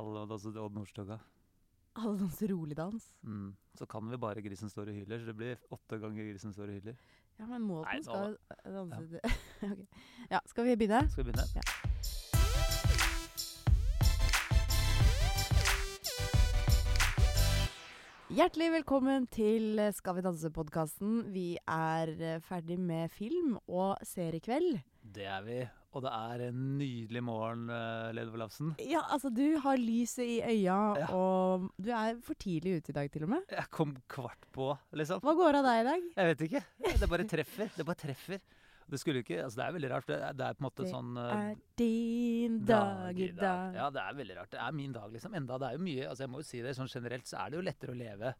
Alle danser Odd Nordstoga. Alle danser rolig dans. Mm. Så kan vi bare 'Grisen står og hyler', så det blir åtte ganger 'Grisen står og hyler'. Ja, men Måten Nei, skal danse ja. okay. Ja, skal vi begynne? Skal vi begynne? Ja. Hjertelig velkommen til Skal vi danse-podkasten. Vi er eh, ferdig med film og seriekveld. Det er vi. Og det er en nydelig morgen, Lede Lene Olafsen. Ja, altså du har lyset i øya, Ja. og du er for tidlig ute i dag til og med. Jeg kom kvart på, liksom. Hva går av deg i dag? Jeg vet ikke. Det bare treffer. Det bare treffer. Det skulle ikke Altså, det er veldig rart. Det er, det er på en måte Det sånn Det Er din dag i dag. Ja, det er veldig rart. Det er min dag, liksom. Enda det er jo mye Altså, jeg må jo si det sånn generelt, så er det jo lettere å leve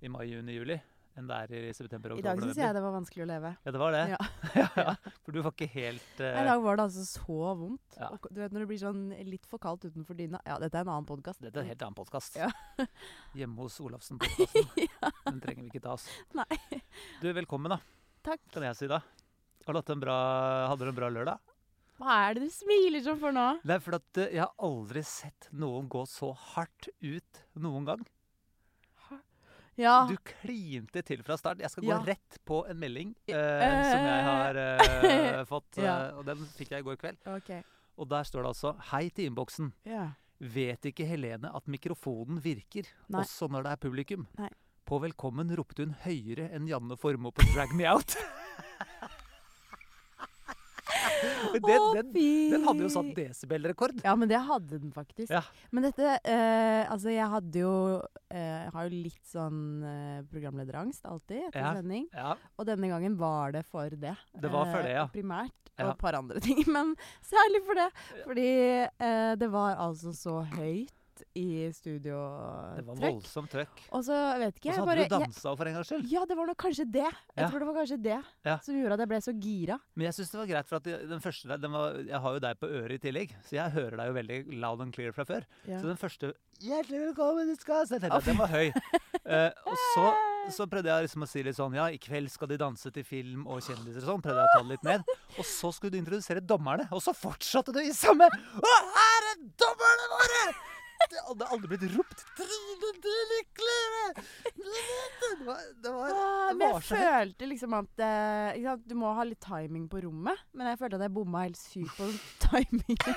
i mai, juni, juli enn det er i september, I oktober, dag syns jeg det var vanskelig å leve. Ja, det var det? Ja. ja. For du var ikke helt uh... I dag var det altså så vondt. Ja. Du vet når det blir sånn litt for kaldt utenfor dyna Ja, dette er en annen podkast. Dette er en helt annen podkast. Ja. Hjemme hos Olafsen-podkasten. Den trenger vi ikke ta oss. Nei. Du, velkommen, da. Takk. Kan jeg si da. Har du en bra, hadde du en bra lørdag? Hva er det du smiler sånn for nå? Det er fordi at eh, jeg har aldri sett noen gå så hardt ut noen gang. Ja. Du klinte til fra start. Jeg skal gå Ja. rett på en melding eh, Eh. som jeg har eh, fått, Ja. eh, og den fikk jeg i går kveld. OK. Og der står det altså 'Hei til innboksen'. Ja. Vet ikke Helene at mikrofonen virker, Nei. også når det er publikum? Nei. På velkommen ropte hun høyere enn Janne Formoe på 'Drag Me Out'. den, den, den hadde jo satt desibelrekord. Ja, men det hadde den faktisk. Ja. Men dette eh, Altså, jeg hadde jo eh, har jo litt sånn eh, programlederangst alltid etter Ja. sending. Ja, Og denne gangen var det for det. Det var for Eh, det, ja. Primært. Ja. Og et par andre ting. Men særlig for det. Fordi eh, det var altså så høyt i studio. det var voldsomt trøkk. Og så vet ikke jeg hadde bare du jeg, dansa for en gangs skyld. Ja, det var nok kanskje det. Jeg Ja. tror det var kanskje det Ja. som gjorde at jeg ble så gira. Men jeg syns det var greit, for at den første den var, jeg har jo deg på øret i tillegg, så jeg hører deg jo veldig loud and clear fra før. Ja. Så den første 'Hjertelig velkommen, du skal se Den den var høy. uh, og så, så prøvde jeg liksom å si litt sånn Ja, i kveld skal de danse til film og kjendiser og sånn. Prøvde jeg å ta det litt ned. Og så skulle du introdusere dommerne, og så fortsatte du i samme Og her er dommerne våre! Det hadde aldri blitt ropt! Det var, det var, Ah, men jeg følte liksom at eh? Du må ha litt timing på rommet. Men jeg følte at jeg bomma helt sykt på timingen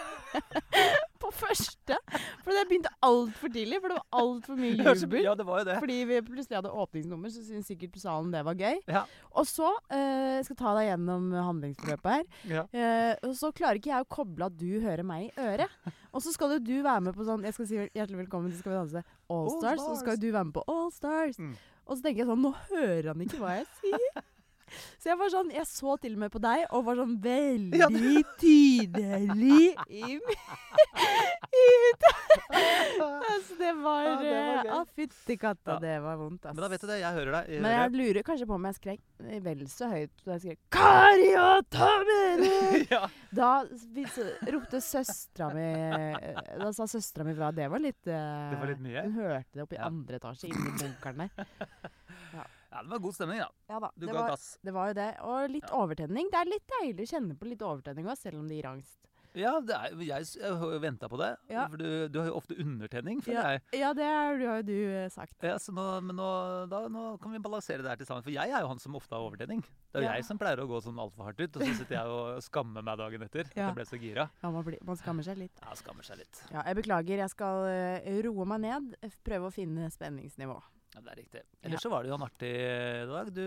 på første. For det begynte altfor tidlig, for det var altfor mye jubel. Ja, det var jo det. Fordi vi plutselig hadde åpningsnummer, så syntes sikkert salen det var gøy. Ja. Og så eh, Jeg skal ta deg gjennom handlingsforløpet her. Ja. Eh, og så klarer ikke jeg å koble at du hører meg i øret. Og så skal jo du være med på sånn Jeg skal si hjertelig velkommen til Skal vi danse All All Stars. Og så skal du være med på All Stars. Mm. Og så tenker jeg sånn Nå hører han ikke hva jeg sier. Så jeg var sånn Jeg så til og med på deg og var sånn veldig Ja. tydelig i, i Altså, det var Ja, det var eh, gøy. Å, fytti katta, det var vondt, ass. Men da vet du det. Jeg hører deg. Jeg Men jeg lurer kanskje på om jeg skrek vel så høyt da jeg skrek 'Kari og Tommy!' ja. Da ropte søstera mi Da sa søstera mi fra. Det var litt uh, Det var litt mye? Hun hørte det oppe i Ja. andre etasje, inni bunkeren der. Ja, det var god stemning, da. Ja da. Du det, ga var, gass. det var jo det. Og litt Ja. overtenning. Det er litt deilig å kjenne på litt overtenning òg, selv om det gir angst. Ja, det er, jeg, har jo venta på det. Ja. For du, du har jo ofte undertenning, føler Ja. jeg. Ja, det er, du har jo du eh, sagt. Ja, så nå, men nå, da, nå kan vi balansere det her til sammen. For jeg er jo han som ofte har overtenning. Det er jo jeg som pleier å gå sånn altfor hardt ut, og så sitter jeg og skammer meg dagen etter. At jeg ble så gira. Ja, man, blir, man skammer seg litt. Ja, skammer seg litt. Ja, jeg beklager. Jeg skal eh, roe meg ned. Prøve å finne spenningsnivå. Ja, det er riktig. Ellers så var det jo en artig dag. Du,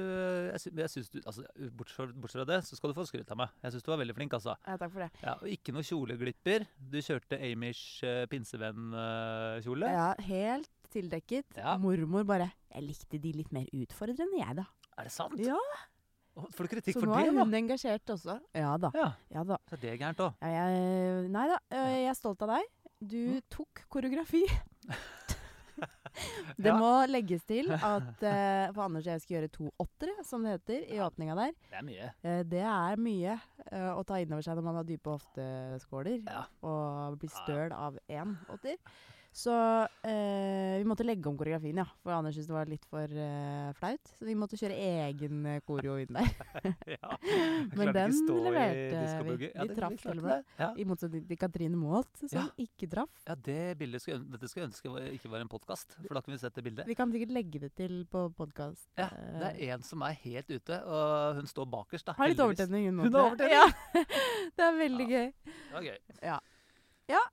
jeg, sy jeg synes du, altså, bortsett, fra, det, så skal du få skryt av meg. Jeg syns du var veldig flink, altså. Ja, takk for det. Ja, og ikke noe kjoleglipper. Du kjørte Amish uh, pinsevenn-kjole. Ja, helt tildekket. Ja. Mormor bare 'Jeg likte de litt mer utfordrende, jeg, da'. Er det sant? Ja, Får du kritikk Så nå det, er da? hun engasjert også. Ja da. Ja, Ja da. så er det gærent òg. Ja, nei da, øh, jeg er stolt av deg. Du Mm. tok koreografi. Det Ja. må legges til at uh, for Anders og jeg skal gjøre to åttere, som det heter, i Ja. åpninga der. Det er mye. Uh, det er mye uh, å ta inn over seg når man har dype hofteskåler Ja. og blir støl av én åtter. Så eh, vi måtte legge om koreografien, ja. For Anders syntes det var litt for eh, flaut. Så vi måtte kjøre egen eh, koreo inn der. ja. Men den leverte vi. Vi Ja, traff til og med. Ja. I motsetning til Katrine Maalt, som Ja. ikke traff. ja, det bildet skulle, dette skulle jeg ønske var, ikke var en podkast, for da kunne vi sett det bildet. Vi kan sikkert legge det til på podkast. Ja, Det er en som er helt ute, og hun står bakerst. da. Har litt overtenning, hun Hun har overtenning! Ja. det er veldig gøy. Det var gøy. Ja,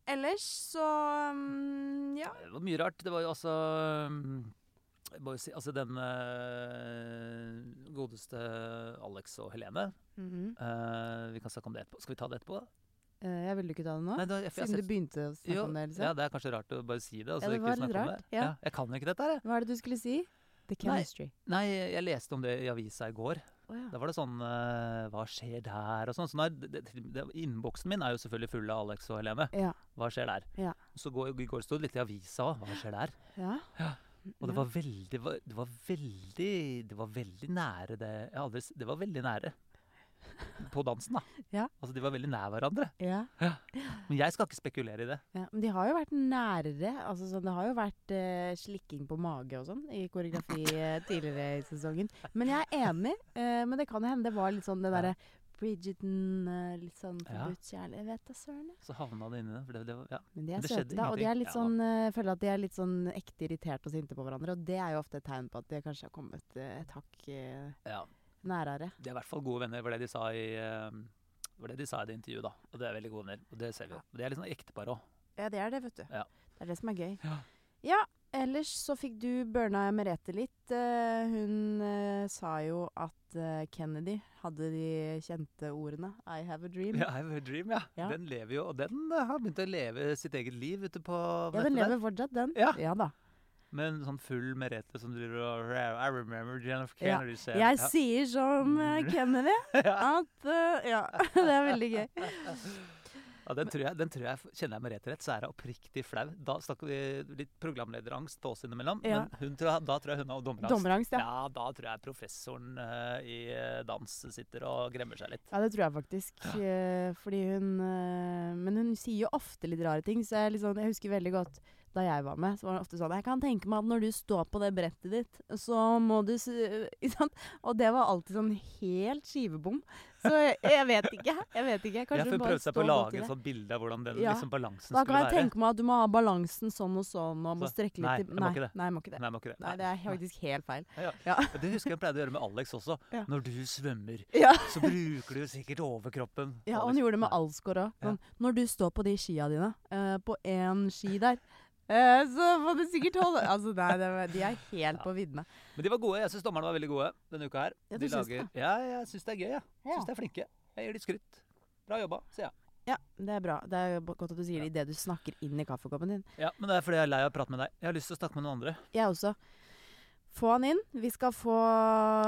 ellers så um, Ja. Det var mye rart. Det var jo altså mm, jeg må jo si, Altså den eh, godeste Alex og Helene Mhm. eh, Vi kan snakke om det etterpå. Skal vi ta det etterpå? Eh, jeg ville ikke ta det nå. Nei, da, jeg, siden jeg Siden du begynte å snakke jo, om det. Liksom. Ja, det er kanskje rart å bare si det. Altså, Ja, det var litt rart, det. ja. Jeg kan jo ikke dette her, jeg. Hva er det du skulle si? The chemistry. Nei, jeg leste om det i avisa i går. Å ja. Da var det sånn eh, Hva skjer der? og sånn. Så Innboksen min er jo selvfølgelig full av Alex og Helene. Ja. Hva skjer der? Ja. Så går, i går sto det litt i avisa òg. Hva skjer der? ja. Ja. Og det var veldig Det var, veldig Det var veldig nære det jeg aldri, Det var veldig nære på dansen, da. Ja. Altså, de var veldig nær hverandre. Ja. Men jeg skal ikke spekulere i det. ja. Men de har jo vært nærere. Altså, sånn, det har jo vært uh, slikking på mage og sånn i koreografi uh, tidligere i sesongen. Men jeg er enig. Uh, men det kan hende det var litt sånn det Ja. derre Bridgerton, litt sånn Ja. forbudt kjærlighet. Vet da søren. Så havna det inni det. For det, det var, ja. Men de er det søte, da. Og de er litt sånn Jeg føler at de er litt sånn ekte irritert og sinte på hverandre. Og det er jo ofte et tegn på at de kanskje har kommet et hakk ja. Nærere. De er i hvert fall gode venner, var det de sa i eh, var det de sa i det intervjuet. da. Og det er veldig gode venner. Og det ser vi jo. Ja. det er litt sånn ektepar òg. Ja, det er det, vet du. Ja. Det er det som er gøy. Ja. Ja, ellers så fikk du burna Merete litt. Eh, hun eh, sa jo at eh, Kennedy hadde de kjente ordene 'I have a dream'. Ja, I have a dream, ja. Ja. Den lever jo, og den har begynt å leve sitt eget liv ute på Ja, den lever fortsatt, den. Ja. ja da. Med en sånn full Merete som driver og I remember Jennifer Kennedy Ja. Jeg ja. sier som eh, Kennedy at uh, Ja, det er veldig gøy. ja, den tror jeg, den tror jeg Kjenner jeg Merete rett, så er jeg oppriktig flau. Da snakker vi litt programlederangst på oss innimellom. Ja. Men tror jeg, da tror jeg hun har dommerangst. Dommerangst, ja. Ja, da tror jeg professoren uh, i dans sitter og gremmer seg litt. Ja, det tror jeg faktisk. Ja. fordi hun uh, Men hun sier jo ofte litt rare ting, så jeg, liksom, jeg husker veldig godt da jeg var med, så var det ofte sånn Jeg kan tenke meg at når du står på det brettet ditt, så må du? Og det var alltid sånn helt skivebom. Så jeg, jeg vet ikke. Jeg vet ikke. Kanskje Ja, hun bare seg på å lage et sånt bilde av hvordan den Ja. liksom, balansen Da kan jeg være. tenke meg at du må ha balansen sånn og sånn, og må Så, strekke litt nei, det. Nei, jeg må ikke det. Nei, må ikke det. Nei, det er faktisk helt feil. Ja. Ja. Det husker jeg pleide å gjøre med Alex også. Når du svømmer, så bruker du sikkert overkroppen. Ja, og han gjorde det med. Alsgaard òg. Sånn, når du står på de skia dine, eh, på én ski der, eh, så må du sikkert holde Altså, nei, det, var- de er helt på viddene. Men de var gode. Jeg syns dommerne var veldig gode denne uka her. Ja, du syns det? Ja, jeg syns det er gøy. Jeg Ja. syns de er flinke. Jeg gir de skryt. Bra jobba, sier jeg. Ja, det er bra. Det er godt at du sier det idet du snakker inn i kaffekoppen din. Ja, Men det er fordi jeg er lei av å prate med deg. Jeg har lyst til å snakke med noen andre. Jeg også. Få han inn. Vi skal få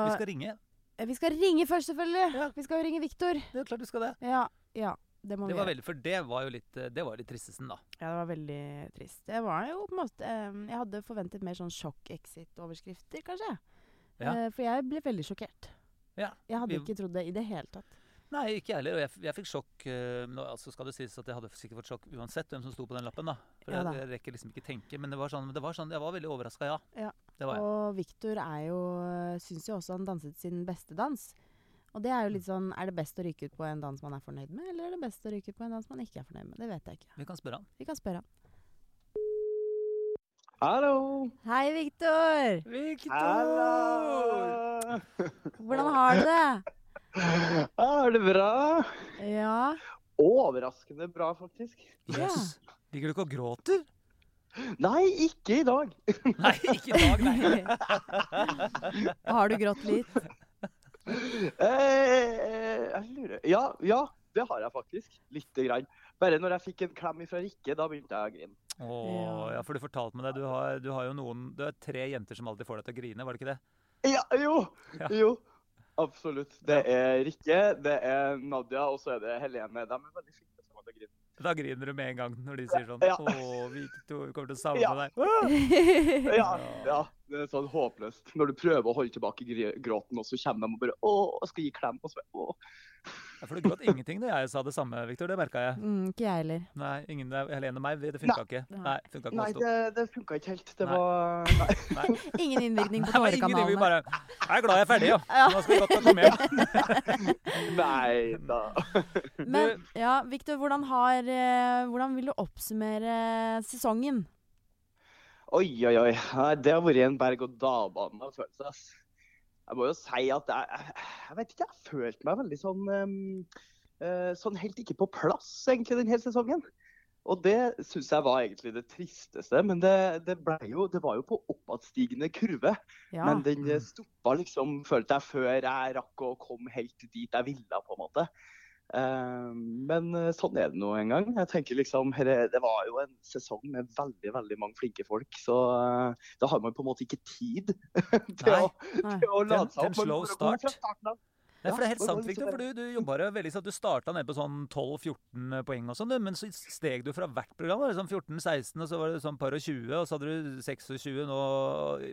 Vi skal ringe. Eh, Vi skal ringe først, selvfølgelig. Ja. Vi skal jo ringe Viktor. Det er klart vi skal det. Ja, ja. Det Det var veldig, for det var jo litt eh, Det var litt tristesten, da. Ja, det var veldig trist. Det var jo på en måte eh, Jeg hadde forventet mer sånn sjokk-exit-overskrifter, kanskje. Ja. Eh, for jeg ble veldig sjokkert. Ja, Jeg hadde vi- ikke trodd det i det hele tatt. Nei, ikke jeg heller. Og jeg, jeg fikk sjokk nå, altså skal det sies at jeg hadde sikkert fått sjokk uansett hvem som sto på den lappen. da. For Ja da. jeg, jeg rekker liksom ikke tenke. Men det var sånn, det var sånn jeg var veldig overraska, ja. Ja. Og Viktor er jo Syns jo også han danset sin beste dans. Og det er jo litt sånn Er det best å ryke ut på en dans man er fornøyd med, eller er det best å ryke ut på en dans man ikke er fornøyd med? Det vet jeg ikke. Vi kan spørre han. Vi kan spørre han. Hallo! Hei, Viktor! Hallo! Hvordan har du det? Er det bra? Ja. Overraskende bra, faktisk. Ja. Jøss. Ligger du ikke og gråter? Nei, ikke i dag. Nei, ikke i dag, nei. Har du grått litt? Eh, jeg lurer Ja, ja, det har jeg faktisk. Lite grann. Bare når jeg fikk en klem fra Rikke, da begynte jeg å grine. Åh, ja, for du fortalte meg det. Du har, du har jo noen Du har tre jenter som alltid får deg til å grine, var det ikke det? Ja, jo! Ja. Jo. Absolutt. Det er Rikke, det er Nadia, og så er det Helene. De er veldig flinke Da griner du med en gang når de sier sånn Ja. Å, vi kommer til å savne Ja. deg. Ja, ja, det er sånn håpløst. Når du prøver å holde tilbake gråten, og så kommer de og bare Å, jeg skal gi klem. Og så bare Å. Ja, for du gråt ingenting da jeg sa det samme, Victor. Det merka jeg. Mm, ikke jeg heller. Nei, ingen Helene og meg. Det funka ikke. Nei, funka ikke Nei, det, det funka ikke helt. Det Nei. var Nei. Nei. Ingen innvirkning på tårekanalene. Vi bare Jeg er glad jeg er ferdig, ja. Nå skal vi godt komme hjem. Nei da. Men ja, Victor, hvordan, har, eh, hvordan vil du oppsummere sesongen? Oi, oi, oi. Det har vært en berg-og-dal-bane av følelser. Jeg må jo si at jeg, jeg, vet ikke, jeg følte meg veldig sånn um, eh, Sånn helt ikke på plass, egentlig, denne sesongen. Og det syns jeg var egentlig det tristeste. Men det, det, jo, det var jo på oppadstigende kurve. Ja. Men den eh, stoppa liksom, følte jeg, før jeg rakk å komme helt dit jeg ville, på en måte. Eh, men eh, sånn er det nå en gang. Jeg tenker liksom, Det var jo en sesong med veldig veldig mange flinke folk, så eh, da har man på en måte ikke tid til, Nei, å, nei. til å lade seg opp. Slow start. av. Nei, for det er helt sant, Victor. For liksom du, du jobba jo veldig sånn at Du starta ned på sånn 12-14 poeng og sånn, men så steg du fra hvert program. Var det sånn 14-16, og så var det sånn par og 20, og så hadde du 26 nå.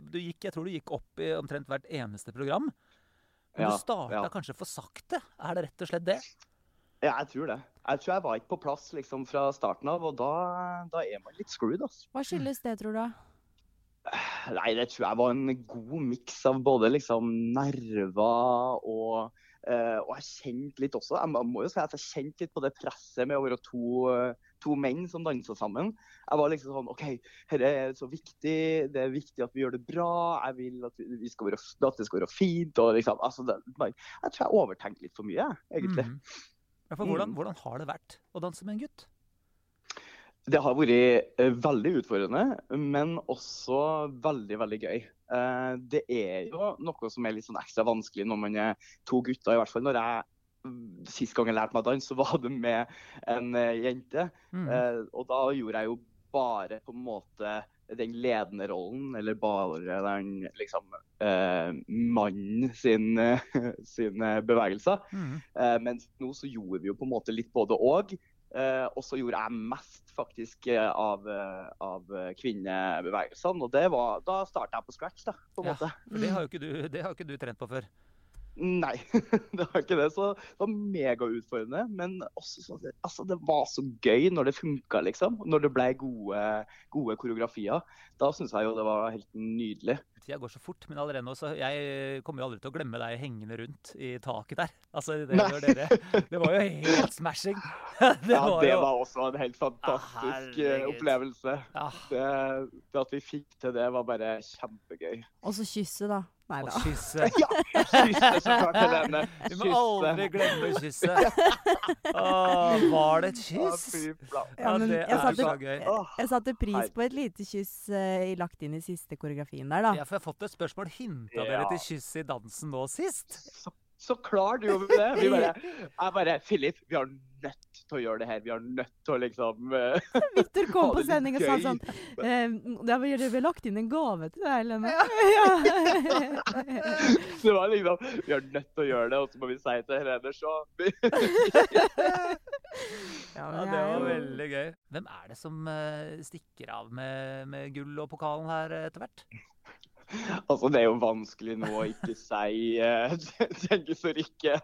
Du gikk, jeg tror du gikk opp i omtrent hvert eneste program. Men Ja, du starta ja. kanskje for sakte? Er det rett og slett det? Ja, jeg tror det. Jeg tror jeg var ikke på plass liksom fra starten av, og da, da er man litt screwed, altså. Hva skyldes det, tror du? Nei, det tror jeg var en god miks av både liksom nerver og Uh, Og jeg kjente litt også Jeg må jo si at jeg kjente litt på det presset med å være to, to menn som dansa sammen. Jeg var liksom sånn OK, dette er så viktig. Det er viktig at vi gjør det bra. Jeg vil at, vi vi skal være, at det skal være fint. og liksom, altså det, Jeg tror jeg overtenkte litt for mye, egentlig. Mhm. Ja, for hvordan, Mm. hvordan har det vært å danse med en gutt? Det har vært eh, veldig utfordrende, men også veldig, veldig gøy. Eh, det er jo noe som er litt sånn ekstra vanskelig når man er to gutter, i hvert fall. Når jeg mm, sist gang jeg lærte meg dans, så var det med en eh, jente. Eh, og da gjorde jeg jo bare på en måte den ledende rollen, eller bare den liksom eh, mannen sin, eh, sine bevegelser. Mm. Eh, mens nå så gjorde vi jo på en måte litt både og. Eh, og så gjorde jeg mest faktisk eh, av, eh, av eh, kvinnebevegelsene. Og det var, da starta jeg på scratch, da, på en Ja. måte. Det har jo ikke du, det har ikke du trent på før. Nei, det var ikke det. Så det var megautfordrende. Men også så, altså, det var så gøy når det funka, liksom. Når det ble gode, gode koreografier. Da syns jeg jo det var helt nydelig. Tida går så fort, men allerede nå så Jeg kommer jo aldri til å glemme deg hengende rundt i taket der. Altså, det, dere, det var jo helt smashing. Det ja, var det jo var også en helt fantastisk ah, opplevelse. Ah. Det, det at vi fikk til det, var bare kjempegøy. Og så kysse, da. Nei Og kysse. Ja, kysse så klart, Helene. Vi må aldri glemme kysset. Åh, var det et kyss? Ja, Ja, men det jeg er satte- så gøy. Jeg satte pris på et lite kyss uh, lagt inn i siste koreografien der, da. Ja, for jeg har fått et spørsmål. Hinta Ja. dere til kyss i dansen nå sist? Så, klart gjorde vi det. Vi bare, jeg bare Philip, vi har nødt til å gjøre det her. Vi har nødt til å liksom uh, Victor kom på sending og sa sånn eh, Det har vi lagt inn en gave til deg, Helene. Ja. Det var liksom Vi har nødt til å gjøre det, og så må vi si til Helene så Ja, Ja, det var veldig gøy. Hvem er det som eh, stikker av med, med gull og pokalen her eh, etter hvert? Altså, det er jo vanskelig nå å ikke si uh, tenke og Rikke,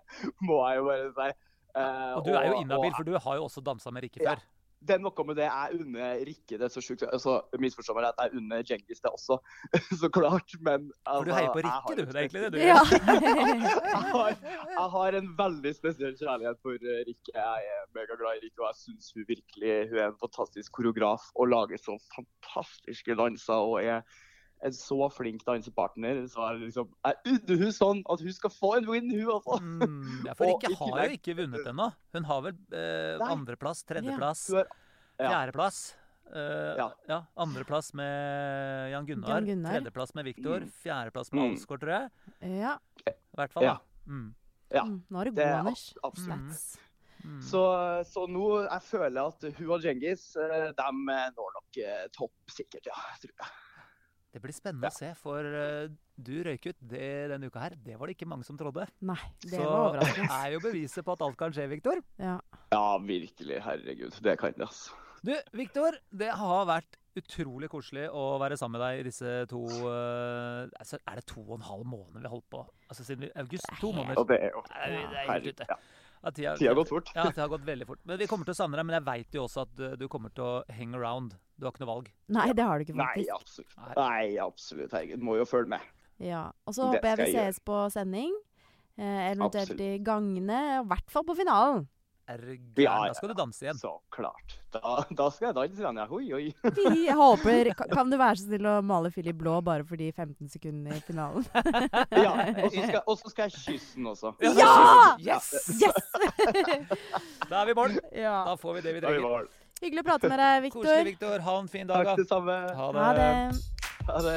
må jeg jo bare si. Uh, Og du er jo inhabil, for du har jo også dansa med Rikke Ja. det er noe med det jeg unner Rikke det er så sjukt. Altså, Misforstå meg rett, jeg unner Djengis det også, så klart. Men For du altså, heier på Rikke, du. Det er egentlig det du Ja. jeg har, jeg har en veldig spesiell kjærlighet for eh, Rikke. Jeg er megaglad i Rikke, og jeg syns hun virkelig hun er en fantastisk koreograf og lager så fantastiske danser. og er en så flink dansepartner. Så jeg, liksom, er hun sånn at hun skal få en win, hun også. Mm, ja, for Rikke har jo ikke vunnet ennå. Hun har vel eh, andreplass, tredjeplass, er, ja. fjerdeplass. Uh, ja. Ja. Andreplass med Jan Gunnar, Jan Gunnar. tredjeplass med Viktor, Mm. fjerdeplass med Mm. Alsgaard, tror jeg. ja. I hvert fall, Ja. da. Mm. Ja, Mm, Nå er du god, er Anders. absolutt. Mm. Så, så nå jeg føler jeg at hun og Djengis eh, de når nok eh, topp, sikkert. ja, tror jeg. Det blir spennende å se, for uh, du røyk ut det, denne uka her. Det var det ikke mange som trodde. Nei, det Så var overraskende. er jo beviset på at alt kan skje, Viktor. Ja. Ja, virkelig. Herregud. Det kan det, altså. Du, Viktor, det har vært utrolig koselig å være sammen med deg i disse to uh, altså, Er det to og en halv måned vi har holdt på? Altså siden vi, august? To måneder. Og det er jo er herregud, ute. ja. Tida, Tida har gått fort. Ja, det har gått veldig fort. Men vi kommer til å savne deg. Men jeg veit jo også at du kommer til å hang around. Du har ikke noe valg. Nei, det har du ikke, Nei, absolutt. Nei. Absolutt. Herregud, må jo følge med. Ja. Og så håper jeg vi sees gjøre. på sending. Eh, eventuelt Absolutt. i gangene. I hvert fall på finalen. Er du gæren? Ja, ja, Da skal du danse igjen. Så klart. Da, da skal jeg danse igjen, ja. Oi, oi. Jeg håper Kan du være så snill å male Philip blå bare for de 15 sekundene i finalen? Ja, og så skal, skal jeg kysse den også. Ja! Yes! Yes! Da er vi i mål. ja. Da får vi det vi Da er vi trenger. Hyggelig å prate med deg, Koselig, Viktor. Viktor. Ha en fin dag, Takk da. det samme. Ha Ha det. det. Ha det.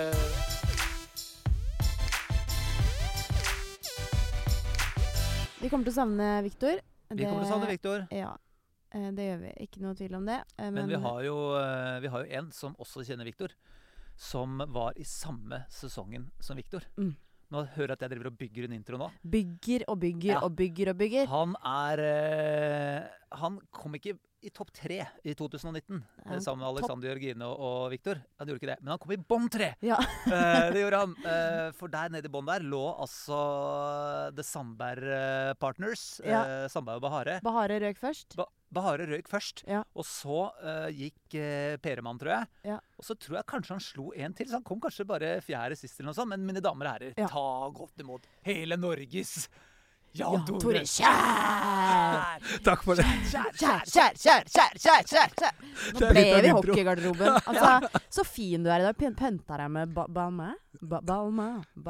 Vi kommer til å savne Viktor. Vi kommer til å savne Viktor. Ja, eh, det gjør vi. Ikke noe tvil om det. Men, Men vi har jo, eh, vi har jo en som også kjenner Viktor, som var i samme sesongen som Viktor. Mm. Nå hører jeg at jeg driver og bygger en intro nå. bygger og bygger Ja. og bygger og bygger. Han er eh, Han kom ikke i topp tre i 2019 Ja, eh, sammen med Alexander Jørgine og, og Viktor. Han gjorde ikke det, men han kom i bånn tre! Ja. Eh, det gjorde han. Eh, for der nede i bånn der lå altså The Sandberg eh, Partners. Ja. eh, Sandberg og Bahare. Bahare røyk først. Ba Bahare røyk først, Ja. og så eh, gikk uh, Peremann, tror jeg. Ja. Og så tror jeg kanskje han slo en til, så han kom kanskje bare fjerde sist, eller noe sånt. Men mine damer og herrer, ta godt imot hele Norges Jan, Jan Tore Tore Kjær! Takk for det. Kjær, kjær, kjær, kjær, kjær, kjær, kjær, kjær. Nå ble vi i en hockeygarderoben. Altså, så fin du er i dag. Pyn- Pynta deg med ba balmain. Ba. Ba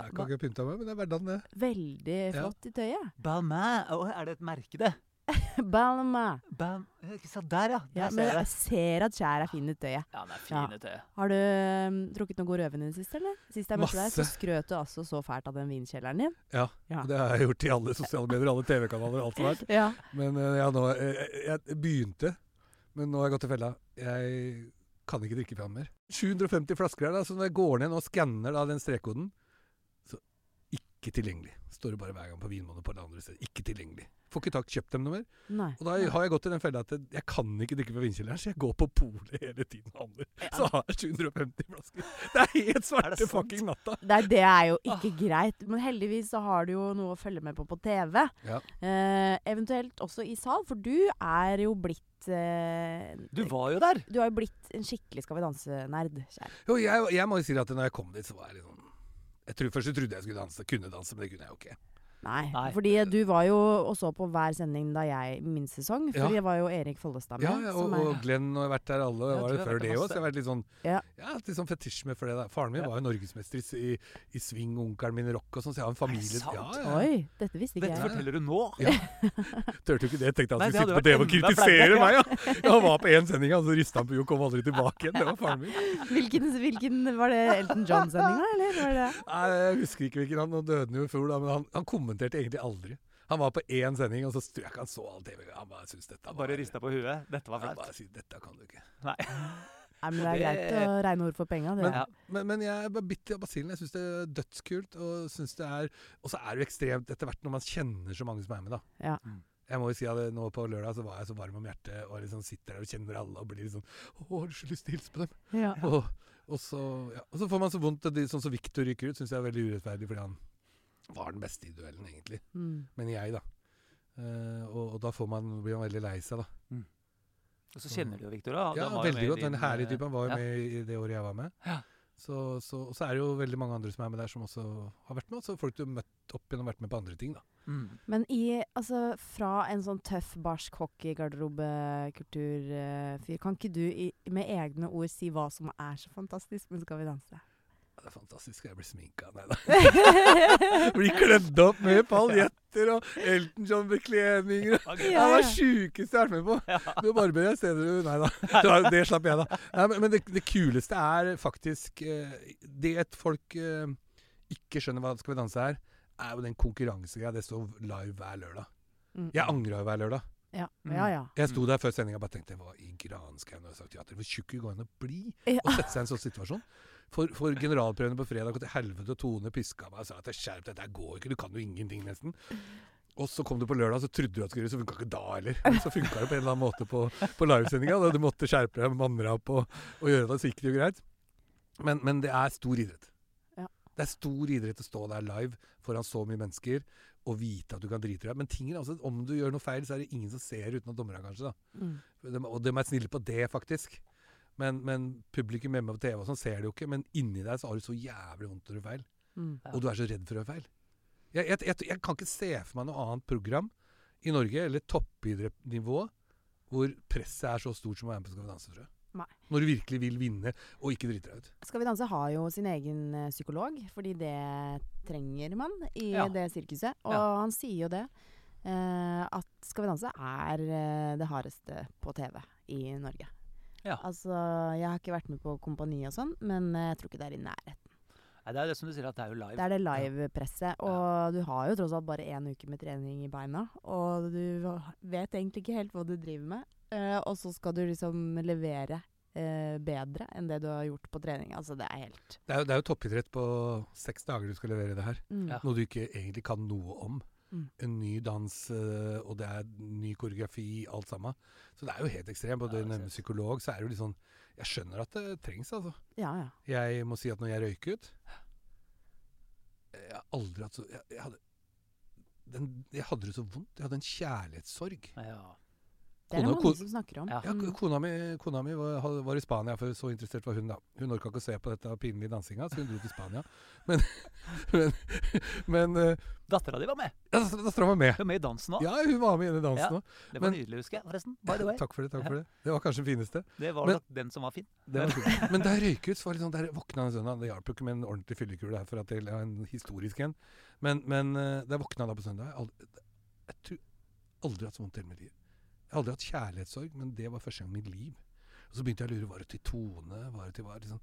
Jeg kan ikke pynte meg, men det er hverdagen, det. veldig Ja. flott i tøyet. Balmain. Å, er det et merke, det? Balmain. Bam. eh, Ikke sant, der, ja. Der Ja, ser men jeg ser at Kjær er fin i tøyet. Ja, den er Ja. fin i tøyet. Har du um, drukket noe god rødvin i det siste, eller? Sist jeg møtte deg, så skrøt du altså så fælt av den vinkjelleren din. Ja, Ja. Det har jeg gjort i alle sosiale medier, alle TV-kanaler, alt som er. Ja. Men uh, ja, nå, jeg, jeg begynte, men nå har jeg gått til fella. Jeg kan ikke drikke fram mer. 750 flasker her, da, så når jeg går ned og skanner da, den strekkoden, så ikke tilgjengelig. Står det bare hver gang på Vinmonopolet andre steder. Ikke tilgjengelig. Får ikke tak, kjøpt dem noe mer. Nei. Og da har jeg gått i den fella at jeg kan ikke drikke fra vinkjelleren, så jeg går på polet hele tiden og handler. Så har jeg 750 flasker. Det er helt svarte fucking natta. Nei, det er jo ikke greit. Men heldigvis så har du jo noe å følge med på på TV. Ja. Eh, eventuelt også i sal, for du er jo blitt eh, Du var jo der! Du har jo blitt en skikkelig Skal vi danse-nerd. Jo, jeg, jeg må jo si at når jeg kom dit, så var jeg litt sånn jeg tror Først så trodde jeg skulle danse, kunne danse, men det kunne jeg jo ikke. Nei, Nei. fordi du var jo og så på hver sending da jeg min sesong. For Ja. det var jo Erik Follestad med. Ja, ja og, som er- og Glenn og jeg har vært der alle. Ja, Jeg var har før det òg, så jeg har vært litt sånn Ja. Litt sånn fetisj med for det der. Faren min Ja. var jo norgesmester i, i, i swing, onkelen min rock og sånn, så jeg har en familie sant? Ja, ja. Oi, dette visste ikke Dette jeg. forteller du nå. Ja. Tørte jo ikke det. Tenkte han skulle sitte på TV og kritisere meg, ja. Han var på én sending, og så rista han på jorda og kom aldri tilbake igjen. Det var faren min. Hvilken, hvilken Var det Elton John-sendinga, eller? Var det? Nei, jeg husker ikke hvilken han, døde jo i fjor, da, men han, han kommenterte egentlig aldri. Han var på én sending, og så strøk jeg ikke han så all TV. Han bare syntes dette var Bare rista på huet. Dette var Han flaut. bare sier 'dette kan du ikke'. Nei. Nei, men det er greit å regne ord for penga. det. Men, Ja. men, men jeg er bare bitt i basillen. Jeg syns det er dødskult. Og synes det er Og så er det jo ekstremt etter hvert når man kjenner så mange som er med, da. Ja. Mm. Jeg må jo si at nå på lørdag så var jeg så varm om hjertet og liksom sitter der og kjenner alle og blir liksom sånn Å, har du så lyst til å hilse på dem? Ja. Og, og, så, ja. og så får man så vondt at de, sånn som Victor ryker ut, syns jeg er veldig urettferdig, fordi han var den beste i duellen, egentlig. Mm. Men jeg, da. Uh, og, og da får man, blir man veldig lei seg, da. Og så kjenner du jo Victor. da. Ja, veldig godt. Den din, typen type. Var jo ja. med i det året jeg var med. Ja. Så, så, og så er det jo veldig mange andre som er med der, som også har vært med. Så folk du har møtt opp igjen og vært med på andre ting, da. Mm. Men i, altså, fra en sånn tøff, barsk hockeygarderobekulturfyr, kan ikke du i, med egne ord si hva som er så fantastisk med Skal vi danse? Ja, det er fantastisk. Jeg blir sminka. Nei da. blir kledd opp med paljetter og Elton John-bekledninger. Ok. Det Ja, var ja. det sjukeste jeg har vært med på. Ja. Du barberer deg steder du Nei da. Det, slapp jeg, da. Nei, men det, det kuleste er faktisk eh, Det at folk eh, ikke skjønner hva Skal vi danse er, er jo den konkurransegreia. Det står live hver lørdag. Mm. Jeg angra jo hver lørdag. Ja, Mm. ja. ja. Jeg sto der før sendinga og bare tenkte Hva i granskauen har jeg sagt teater? Hvor tjukk går det an å bli? Og Å sette seg i en sånn situasjon. For, for generalprøvene på fredag gått til helvete, og Tone piska meg og sa at skjerp deg, dette går ikke, du kan jo ingenting, nesten. Og så kom du på lørdag, så trodde du at det funka ikke da heller. Så funka det på en eller annen måte på, på livesendinga. Du måtte skjerpe deg, manne opp og, og gjøre det, så gikk det jo greit. Men, men det er stor idrett. Ja. Det er stor idrett å stå der live foran så mye mennesker og vite at du kan drite deg Men tingen er altså, om du gjør noe feil, så er det ingen som ser utenom dommerne, kanskje. Mm. Og de er snille på det, faktisk. Men, men publikum hjemme på TV og sånn ser det jo ikke. Men inni deg så har du så jævlig vondt når du gjør feil. Mm. Ja. Og du er så redd for å gjøre feil. Jeg, jeg, jeg, jeg kan ikke se for meg noe annet program i Norge, eller toppidrettsnivå, hvor presset er så stort som å være med på Skal vi danse, tror jeg. Nei. Når du virkelig vil vinne og ikke drite deg ut. Skal vi danse har jo sin egen eh, psykolog, fordi det trenger man i Ja. det sirkuset. Og Ja. han sier jo det. eh, at Skal vi danse er eh, det hardeste på TV i Norge. Ja. Altså, jeg har ikke vært med på Kompani og sånn, men eh, jeg tror ikke det er i nærheten. Nei, det er jo det som du sier, at det er jo live. Det er det live-presset, og du har jo tross alt bare én uke med trening i beina. Og du vet egentlig ikke helt hva du driver med. Uh, og så skal du liksom levere uh, bedre enn det du har gjort på trening. Altså, det er helt Det er, jo, det er jo toppidrett på seks dager du skal levere det her. mm. Ja. Noe du ikke egentlig kan noe om. Mm. En ny dans, eh, og det er ny koreografi, alt sammen. Så det er jo helt ekstremt. Og du nevner psykolog, så er det jo litt sånn Jeg skjønner at det trengs, altså. Ja, ja. Jeg må si at når jeg røyket Jeg har aldri hatt så Jeg, jeg, hadde, den, jeg hadde det så vondt. Jeg hadde en kjærlighetssorg. Ja. Det er det mange som snakker om. Ja. Ja, kona mi, kona mi var, var i Spania, for så interessert var hun da. Hun orka ikke å se på dette pinlige dansinga, så hun dro til Spania. Men, men, men eh, Dattera di var med. ja, dattera var med. Hun var med i dansen òg. Ja, hun var med i dansen òg. det var men- nydelig, husker jeg. forresten. By the way. Takk for det. takk for Det Det var kanskje den fineste. Det var Men- den som var fin. Det var fin. Men da jeg røyk ut, så var det sånn, der våkna en søndag. Det hjalp jo ikke med en ordentlig fyllekule her, for at jeg har en historisk en. Men, men eh, da jeg våkna da på søndag Jeg, aldri, jeg tror aldri hatt så vondt i hele mitt liv. Jeg har aldri hatt kjærlighetssorg, men det var første gang i mitt liv. Og så begynte jeg å lure. Var det til tone? Var det til hva? Liksom.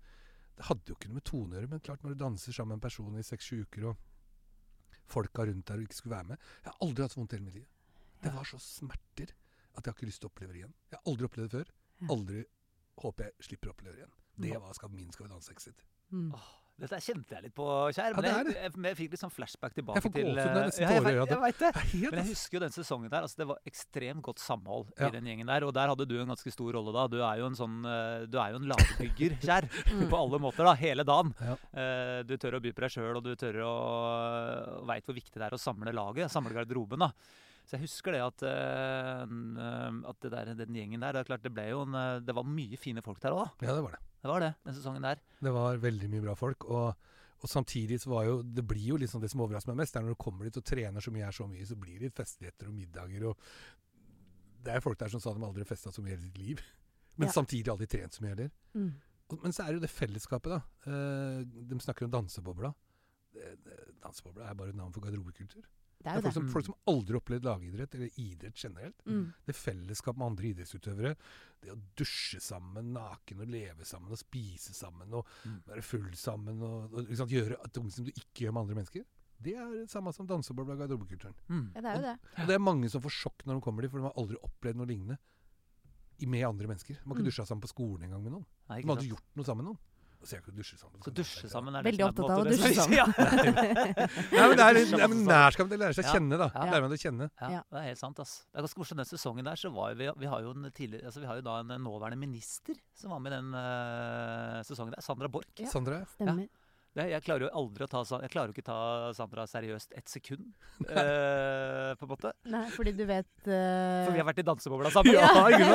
Det hadde jo ikke noe med tone å gjøre, men klart når du danser sammen med en person i seks-sju uker, og folka rundt der og ikke skulle være med Jeg har aldri hatt så vondt i hele mitt liv. Det var så smerter at jeg har ikke lyst til å oppleve det igjen. Jeg har aldri opplevd det før. Aldri håper jeg slipper å oppleve det igjen. Det var skal min Skal vi danse-exit. Mm. Dette kjente jeg litt på, kjær. Ja, Men det er jeg, jeg, jeg fikk litt sånn flashback tilbake Jeg får til gåsehud jeg eh, nesten ja, jeg tårer i øynene. Jeg det. Det er helt Men jeg husker jo den sesongen der. altså Det var ekstremt godt samhold Ja. i den gjengen der. Og der hadde du en ganske stor rolle da. Du er jo en sånn eh, Du er jo en lagbygger, Kjær. Mm. På alle måter, da. Hele dagen. Ja. Uh, du tør å by på deg sjøl, og du tør å veit hvor viktig det er å samle laget. Samle garderoben, da. Så jeg husker det at, eh, at det der, den gjengen der Det er klart det ble jo en, eh, Det var mye fine folk der òg, da. Ja, det var det. Det var det, den sesongen der. Det var veldig mye bra folk. Og, og samtidig så var jo Det blir jo liksom det som overrasker meg mest, det er når du kommer dit og trener så mye, her så mye, så blir det festligheter og middager og Det er folk der som sa de aldri festa så mye i hele sitt liv. Men Ja. samtidig aldri trent så mye heller. Mm. Men så er det jo det fellesskapet, da. Eh, de snakker om dansebobla. Dansebobla er bare et navn for garderobekultur. Det Det er jo folk som, folk som aldri har opplevd lagidrett, eller idrett generelt. Mm. Det fellesskap med andre idrettsutøvere. Det å dusje sammen naken og leve sammen og spise sammen og Mm. være full sammen og, og ikke sant, gjøre ting som du ikke gjør med andre mennesker. Det er det samme som dansebobla og garderobekulturen. Mm. Ja, det er jo det. Og det er mange som får sjokk når de kommer dit, for de har aldri opplevd noe lignende med andre mennesker. De har ikke Mm. dusja sammen på skolen engang med noen. Nei, De har aldri gjort noe sammen med noen. Så jeg å dusje sammen. Så dusje sammen er det Veldig opptatt av å dusje sammen. Ja. Nei, men det er, man lære seg å kjenne, da. Ja. Lære man å kjenne. Ja, Ja. det er helt sant. ass. Det er ganske morsomt. Den sesongen der så var vi, vi har jo en tidligere, altså vi har jo da en nåværende minister som var med den uh, sesongen der. Sandra Borch. Ja. Sandra? Stemmer. Det, jeg klarer jo aldri å ta Jeg klarer jo ikke ta Sandra seriøst ett sekund, eh, på en måte. Nei, fordi du vet uh... For vi har vært i dansebobla sammen. Ja, ikke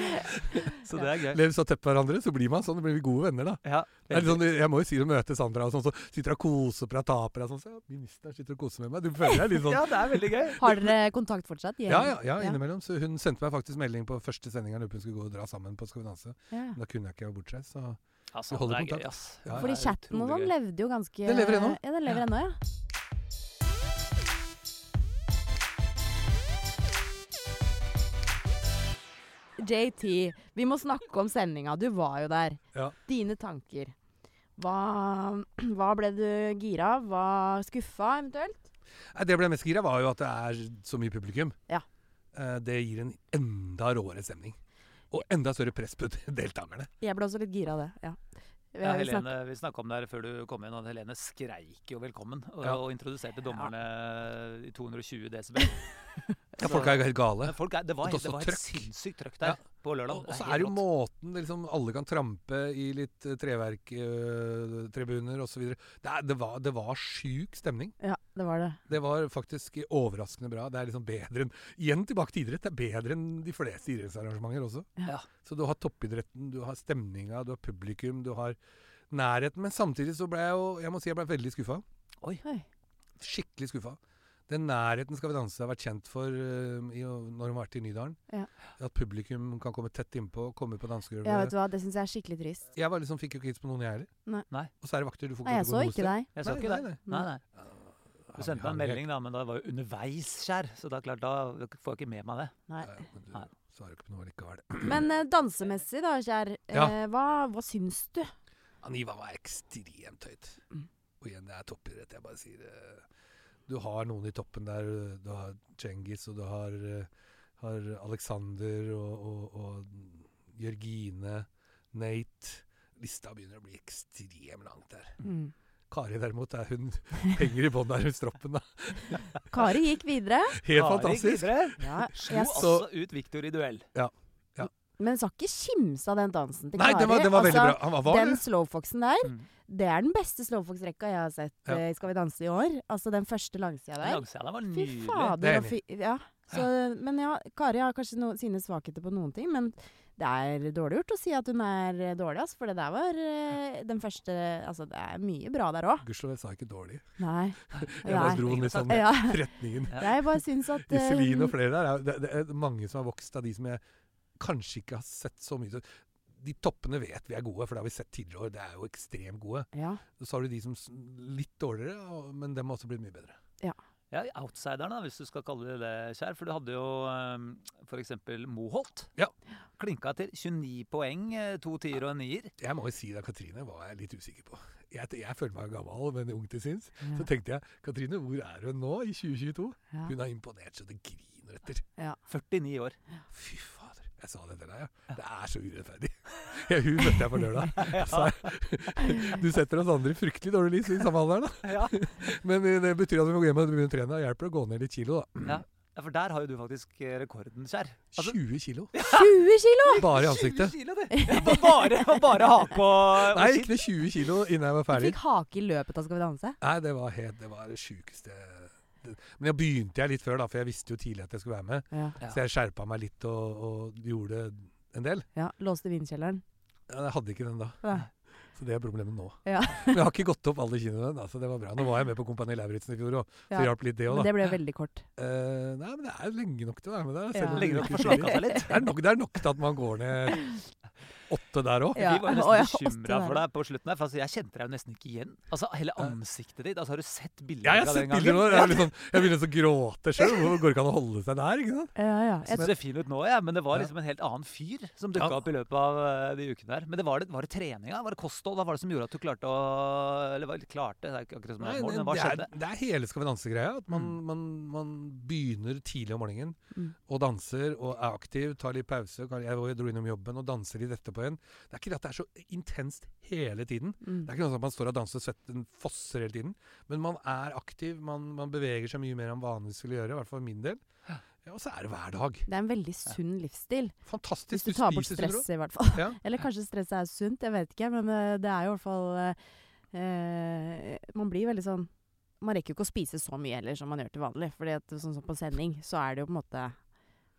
Så det er gøy. Lev så tett på hverandre, så blir man sånn. Da blir vi gode venner, da. Ja, Det er litt sånn, jeg må jo si det å møte Sandra, og sånn, så sitter hun og koser på deg, på deg sånn. Så, ja, ministeren sitter og koser med meg. Du føler deg litt sånn ja, det er veldig gøy. Har dere kontakt fortsatt? Ja, ja, ja, innimellom. Så hun sendte meg faktisk melding på første sending her, hun skulle gå og dra sammen på Skal vi danse. Ja. Da kunne jeg ikke, være bortreist. Så Ja, Vi holder Sandra er kontakt. gøy, ass. Ja, Fordi er chatten og sånn levde jo ganske Den lever ennå. Ja, den lever Ja. ennå, ja. JT, vi må snakke om sendinga. Du var jo der. Ja. Dine tanker. Hva, hva ble du gira av? Hva skuffa eventuelt? Nei, Det jeg ble mest gira, var jo at det er så mye publikum. Ja. Eh, Det gir en enda råere stemning. Og enda større press på deltakerne. Jeg ble også litt gira av det. Ja. Vi Ja, Helene, vi snakka om det her før du kom inn, og Helene skreik jo 'velkommen' og, Ja. og introduserte dommerne i 220 desibel. Ja, folk er jo helt gale. Folk er, det var, det var helt sinnssykt trøkk Ja. der på lørdag. Og så er det jo måten liksom, alle kan trampe i litt treverktribuner treverktribuner osv. Det, det, var- det var sjuk stemning. Ja, det var det. Det var faktisk overraskende bra. Det er liksom bedre enn Igjen tilbake til idrett. Det er bedre enn de fleste idrettsarrangementer også. Ja. Så du har toppidretten, du har stemninga, du har publikum, du har nærheten. Men samtidig så ble jeg jo Jeg må si jeg ble veldig skuffa. Oi. Skikkelig skuffa. Den nærheten Skal vi danse har vært kjent for uh, i, når hun har vært i Nydalen. Ja. At publikum kan komme tett innpå, komme på dansegulvet. Ja, vet du hva, det syns jeg er skikkelig trist. Jeg var liksom, fikk jo ikke hits på noen, jeg heller. Nei. Og så er det vakter. Du får Nei, jeg ikke så ikke deg. Jeg så Nei, ikke nei, nei. Nei, nei. Du sendte meg en melding, da, men det var jo underveis, skjær. Så er klart, da får jeg ikke med meg det. Nei. Nei, men du Nei. svarer ikke på noe likevel. Men uh, dansemessig, da, kjær. Ja. Uh, hva, hva syns du? Aniva var ekstremt høyt. Mm. Og igjen, det er toppidrett. Jeg bare sier eh, Du har noen i toppen der. Du har Cengiz, og du har, eh, har Alexander og, og, og Jørgine, Nate. Lista begynner å bli ekstremt langt der. Mm. Kari derimot, er hun henger i bånn der rundt stroppen. da. Kari gikk videre. Helt Kari fantastisk. videre. Ja, Slo jeg, ut Victor i duell. Ja. men sa ikke kimse av den dansen til Nei, Kari. Det var, det var veldig Altså, bra. Han var, var Den slowfoxen der, Mm. Det er den beste slowfox-rekka jeg har sett Ja. eh, i Skal vi danse i år. Altså den første langsida der. Langsida var Fy nydelig. Fy fader. er Fy, ja. Så, men ja, Kari har kanskje no, sine svakheter på noen ting, men det er dårlig gjort å si at hun er eh, dårlig, altså, for det der var uh, den første Altså, det er mye bra der òg. Gudskjelov, jeg sa ikke dårlig. Nei. Jeg bare dro den litt sånn Ja. retningen. Jeg bare syns at Iselin og flere der. Er, det, det er mange som har vokst av de som jeg kanskje ikke har sett så mye. De toppene vet vi er gode, for det har vi sett tidligere år. Det er jo ekstremt gode. Ja. Så har du de som litt dårligere, men dem har også blitt mye bedre. Ja, outsideren, da, hvis du skal kalle det det, Kjær. For du hadde jo um, f.eks. Moholt. Ja. Klinka til 29 poeng, eh, to tier og en nier. Jeg må jo si det, Katrine var jeg litt usikker på. Jeg, jeg føler meg gammel, men ung til sinns. Ja. Så tenkte jeg Katrine, hvor er hun nå i 2022? Ja. Hun har imponert så det griner etter. Ja. 49 år. Fy fader. Jeg sa det til deg, ja. Det er så urettferdig. Ja, hun møtte jeg på lørdag. Så, du setter oss andre i fryktelig dårlig lys i samme alder, da. Ja. Men eh, det betyr at vi må gå hjem og begynne å trene. Det hjelper å gå ned litt kilo, da. ja. Ja, For der har jo du faktisk eh, rekorden, Kjær. Altså, 20 kilo. 20 kilo! Bare i 20 ansiktet. kilo, det. Ja, bare, bare, hake og, Nei, ikke noe 20 kilo innen jeg var ferdig. Du fikk hake i løpet av Skal vi danse. Nei, det var helt Det var det sjukeste Men jeg begynte jeg litt før, da, for jeg visste jo tidlig at jeg skulle være med. Ja. Ja. Så jeg skjerpa meg litt og, og gjorde en del. ja Låste vindkjelleren. Ja, jeg hadde ikke den da. Nei. Så det er problemet nå. Ja. Men jeg har ikke gått opp alle kinoene, da, så det var bra. Nå var jeg med på Kompani Lauritzen i fjor, òg, så Ja. hjalp litt det òg, Men det ble veldig kort. Eh, nei, men det er lenge nok til å være med der. Selv om det nok slakka seg litt. Det er, nok, det er nok til at man går ned åtte der òg. Ja. Vi var ja, nesten åtte bekymra for deg på slutten her, for altså, jeg kjente deg jo nesten ikke igjen. Altså, Hele ansiktet ditt. Altså, Har du sett bilder Ja, jeg har sett den bilder nå. gangen? Jeg, er sånn, jeg begynner å gråte sjøl. Går det ikke an å holde seg der? ikke sant? Ja, ja. Jeg ser fin ut nå, ja, men det var liksom en helt annen fyr som dukka Ja. opp i løpet av eh, de ukene der. Men det var, det, var det treninga? Var det kosthold? Hva var det som gjorde at du klarte å Eller hva- klarte, det er ikke akkurat som Nei, et mål, men hva det, skjedde? er, det er hele Skal vi danse-greia. At man, Mm. man, man begynner tidlig om morgenen Mm. og danser og er aktiv. Tar litt pause. Jeg dro innom jobben og danser litt etterpå igjen. Det er ikke det at det er så intenst hele tiden. Mm. Det er ikke noe sånn at man står og danser og svetten fosser hele tiden. Men man er aktiv. Man, man beveger seg mye mer enn vanligvis ville gjøre. I hvert fall for min del. Ja, og så er det hver dag. Det er en veldig sunn livsstil. Fantastisk. Hvis du tar bort stresset, i hvert fall. Ja. Eller kanskje stresset er sunt, jeg vet ikke. Men eh, det er jo i hvert fall eh, eh, Man blir veldig sånn Man rekker jo ikke å spise så mye heller som man gjør til vanlig. For sånn som på sending, så er det jo på en måte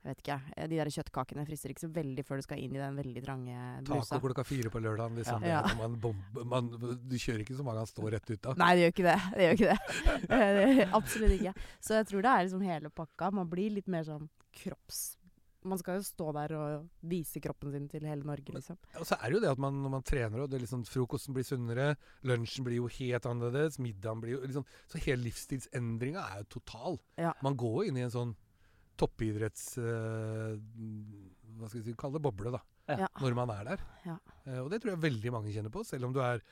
Jeg vet ikke. De der kjøttkakene frister ikke så veldig før du skal inn i den veldig trange blusa. Taco klokka fire på lørdagen. Liksom. Ja. Er Man bomber, man, du kjører ikke så mange han står rett ut av. Nei, det gjør ikke det. Det gjør ikke det. Det absolutt ikke. Så jeg tror det er liksom hele pakka. Man blir litt mer sånn kropps... Man skal jo stå der og vise kroppen sin til hele Norge, liksom. Og så er det jo det at man, når man trener, og det er liksom, frokosten blir sunnere, lunsjen blir jo helt annerledes, middagen blir jo liksom Så hele livsstilsendringa er jo total. Ja. Man går jo inn i en sånn toppidretts... eh, hva skal vi si, kalle det boble, da. Ja. Når man er der. Ja. Eh, og det tror jeg veldig mange kjenner på, selv om du er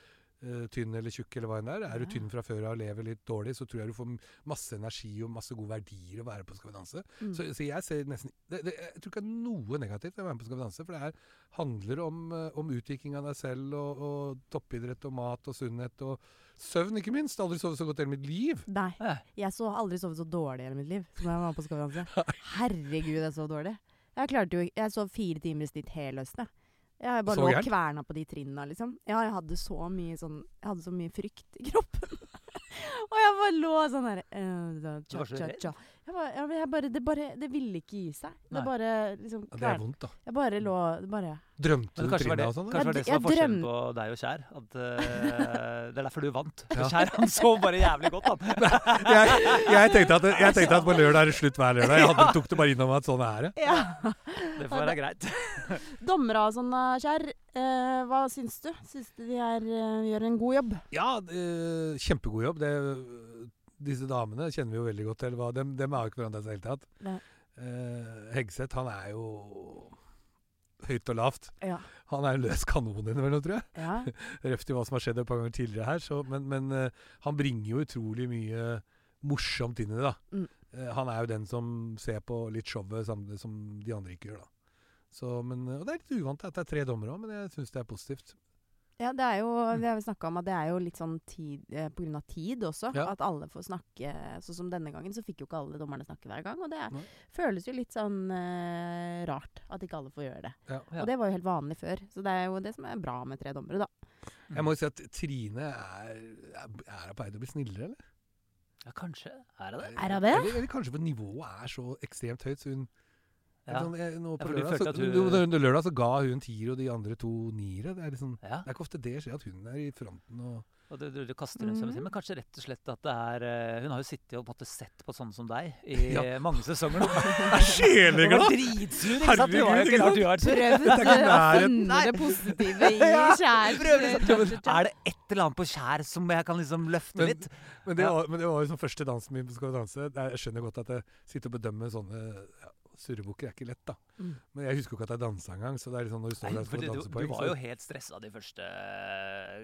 tynn eller tjukk eller hva enn det er. Er du tynn fra før av og lever litt dårlig, så tror jeg du får masse energi og masse gode verdier å være på Skal vi danse. Mm. Så, så jeg ser nesten det, det, Jeg tror ikke det er noe negativt å være med på Skal vi danse, for det her handler om, eh, om utvikling av deg selv og, og toppidrett og mat og sunnhet og søvn, ikke minst. Aldri sovet så godt i hele mitt liv. Nei. Eh, Jeg så aldri sovet så dårlig i hele mitt liv som jeg var på Skal vi danse. Herregud, jeg sov dårlig. Jeg klarte jo Jeg sov fire timer i snitt hele høsten, jeg. Jeg bare Så lå og kverna på de trinnene, liksom. Ja, jeg hadde så mye sånn Jeg hadde så mye frykt i kroppen. og jeg bare lå sånn her uh, Du var så redd? Jeg bare, jeg, jeg bare, det bare Det ville ikke gi seg. Nei. Det bare liksom Ja, det er vondt, da. Jeg bare lå bare Drømte du kanskje det, og sånn? kanskje var det Jeg- som var forskjellen drøm- på deg og Kjær. At uh, Det er derfor du vant. Ja. Kjær han sov bare jævlig godt, han. jeg, jeg, tenkte at, jeg tenkte at på lørdag er det slutt hver lørdag. Jeg hadde, tok det bare innom at sånn er det. Ja. Det får være greit. Dommere og sånn, Kjær. Uh, hva syns du? Syns du de her, uh, gjør en god jobb? Ja, eh, kjempegod jobb. Det, disse damene kjenner vi jo veldig godt til. Hva, dem, dem er jo ikke forandret seg i det hele tatt. Nei. Eh, Hegseth, han er jo høyt og lavt. Ja. Han er en løs kanon innimellom, tror jeg. ja. Røft i hva som har skjedd et par ganger tidligere her. Så, men men eh, han bringer jo utrolig mye morsomt inn i det, da. Mm. Eh, han er jo den som ser på litt showet samtidig som de andre ikke gjør, da. Så, men, og det er litt uvant at det er tre dommere òg, men jeg syns det er positivt. Ja, det er jo, vi har jo snakka om at det er jo litt sånn tid, eh, på grunn av tid også. Ja. At alle får snakke. Sånn som denne gangen, så fikk jo ikke alle dommerne snakke hver gang. Og det er, Nei. føles jo litt sånn eh, rart at ikke alle får gjøre det. Ja. Ja. Og det var jo helt vanlig før. Så det er jo det som er bra med tre dommere, da. Jeg må jo si at Trine er, er, er hun på vei til å bli snillere, eller? Ja, kanskje. Er det det? Er hun det? Eller, eller kanskje for nivået er så ekstremt høyt, så hun Ja. Sånn, jeg, nå på for lørdag, så, hun- nå- nå- lørdag så ga hun en tier, og de andre to niere. Det er liksom ja. Det er ikke ofte det skjer, at hun er i fronten og Og du, du, du kaster rundt seg med Mhm. Men kanskje rett og slett at det er eh, Hun har jo sittet og på en måte sett på sånne som deg i Ja. mange sesonger nå. Er sjeleglad! Dritsur, ikke sant? Det var jo Herregud, ikke rart du har vært. Positive i Ja, Kjær. prøv liksom. Cha, cha, cha. Er det et eller annet på Kjær som jeg kan liksom løfte Men- litt? Men det, Ja. var, men det var jo som første dansen min på Skal vi danse. Er- Jeg skjønner godt at jeg sitter og bedømmer sånne ja, Surrebukker er ikke lett, da. Mm. Men jeg husker jo ikke at jeg dansa engang. Så det er sånn når du står der og skal du, var jo helt stressa de første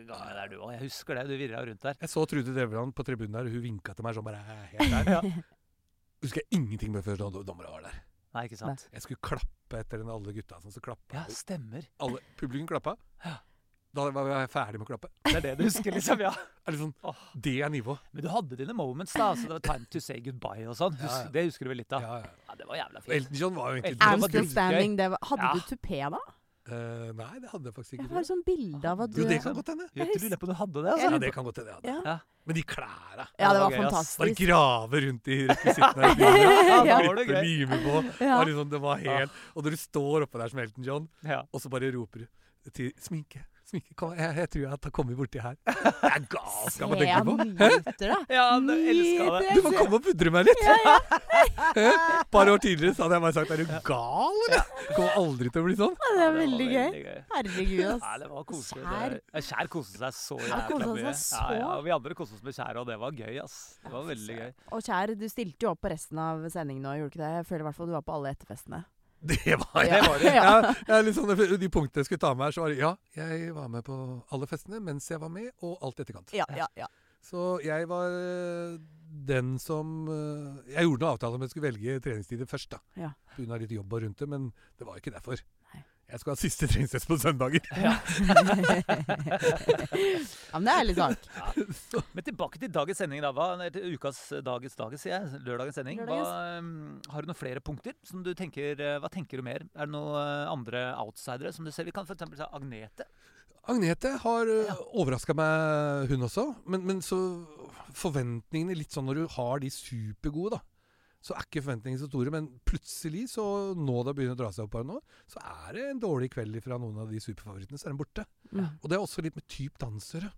gangene der, du òg. Jeg husker det. Du virra rundt der. Jeg så Trude Drevland på tribunen der, og hun vinka til meg sånn bare helt der. Ja. Husker jeg ingenting med før dommerne dommere var der. Nei, ikke sant? Jeg skulle klappe etter den alle gutta. Sånn, så klappa Ja, stemmer. alle. Publikum klappa. Ja. Da var jeg ferdig med å klappe. Det er det du husker, liksom. Ja. Er det sånn, Det er nivå. Men du hadde dine moments, da. Så det var time to say goodbye og sånn. Husk, ja. Det husker du vel litt av? Ja, ja. Ja, det var jævla fint. Elton John var jo egentlig I'm still standing. Det var, hadde Ja. du tupé da? Uh, nei, det hadde jeg faktisk Jeg ikke. har tror sånn bilde av at du Jo, det kan godt hende. Jeg lurer på om du hadde det, altså. Ja, det kan godt hende. Ja. Ja. Ja. Men de klæra. Ja, det var gøy, fantastisk. Bare grave rundt i rekvisittene. Ja, Ja. var det Klippe limer på. Ja. liksom, det var helt Og når du står oppe der som Elton John, Ja. og så bare roper du til sminke Sminke, kom, jeg, jeg tror jeg har kommet borti her. Det er galskap å tenke på. nyter, da. Ja, du elska det. Du får komme og pudre meg litt! Et par år tidligere så hadde jeg bare sagt er du gal, eller? Det kommer aldri til å bli sånn. Ja, det er var veldig gøy. gøy. Herregud, Ja, ass. det var koselig. Kjær. Det- Ja, Kjær koste seg så jævla mye. Ja, ja, vi andre koste oss med Kjær, og det var gøy, ass. Det var veldig gøy. Og Kjær, du stilte jo opp på resten av sendingen nå, gjorde du ikke det? Jeg føler i hvert fall du var på alle etterfestene. Det var Det var det. Ja, ja, sånn, de punktene jeg skulle ta med her, så var det ja, jeg var med på alle festene mens jeg var med, og alt etterkant. Ja, ja, ja. Så jeg var øh, den som øh, Jeg gjorde noen avtaler om jeg skulle velge treningstider først, da. Ja. Pga. litt jobb og rundt det, men det var ikke derfor. Jeg skal ha siste treningstest på søndager. Ja. ja, men det er litt sak. Men tilbake til dagens sending, da. Hva, til ukas dagens dagens, sier jeg. Lørdagens sending. Hva, um, har du noen flere punkter som du tenker eh, Hva tenker du mer? Er det noen eh, andre outsidere som du ser? Vi kan f.eks. si Agnete. Agnete har øh, Ja. overraska meg, hun også. Men, men så forventningene litt sånn når du har de supergode, da. Så er ikke forventningene så store, men plutselig, så nå det begynner å dra seg opp her nå, så er det en dårlig kveld fra noen av de superfavorittene, så er de borte. Ja. Og det er også litt med typ dansere.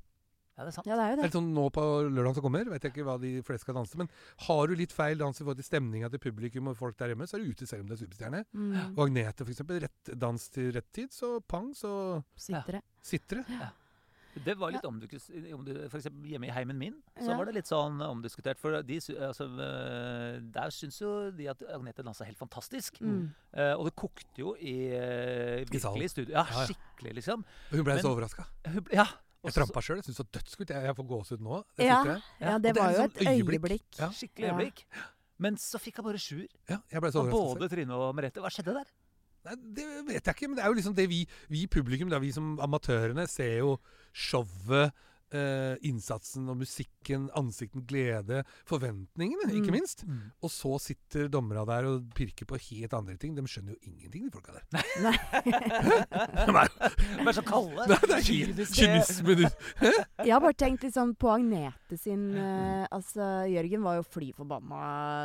Ja, det er sant. Ja, det er jo Det det. er sånn Nå på lørdagen som kommer, vet jeg ikke hva de fleste skal danse, men har du litt feil dans i forhold til stemninga til publikum og folk der hjemme, så er du ute selv om du er superstjerne. Mm. Og Agnete, eksempel, rett dans til rett tid, så pang, så Sitter det. sitter det. Det var litt ja. om du, for eksempel hjemme i heimen min, så Ja. var det litt sånn omdiskutert. For de, altså, eh, der syns jo de at Agnete dansa helt fantastisk. Mm. Uh, og det kokte jo i, uh, virkelig studio. Ja, Ja, ja. skikkelig, liksom. Hun ble Men- så overraska. Ja. Jeg trampa sjøl. Jeg syns det var dødskult. Jeg, jeg får gåsehud nå. Det Ja. Ja, Ja, det var det jo sånn et øyeblikk. øyeblikk. Ja. Skikkelig Ja. øyeblikk. Men så fikk jeg bare sjuer Ja, jeg ble så overrasket. både Trine og Merete. Hva skjedde der? Det vet jeg ikke, men det er jo liksom det vi, vi publikum, da, vi som amatørene, ser jo showet, eh, innsatsen og musikken, ansikten, glede, forventningene, ikke Mm. minst. Og så sitter dommerne der og pirker på helt andre ting. De skjønner jo ingenting, de folka der. Nei. De er så kalde. Nei, det er kynisme. Jeg har bare tenkt litt sånn på Agnete sin uh, Altså, Jørgen var jo fly forbanna,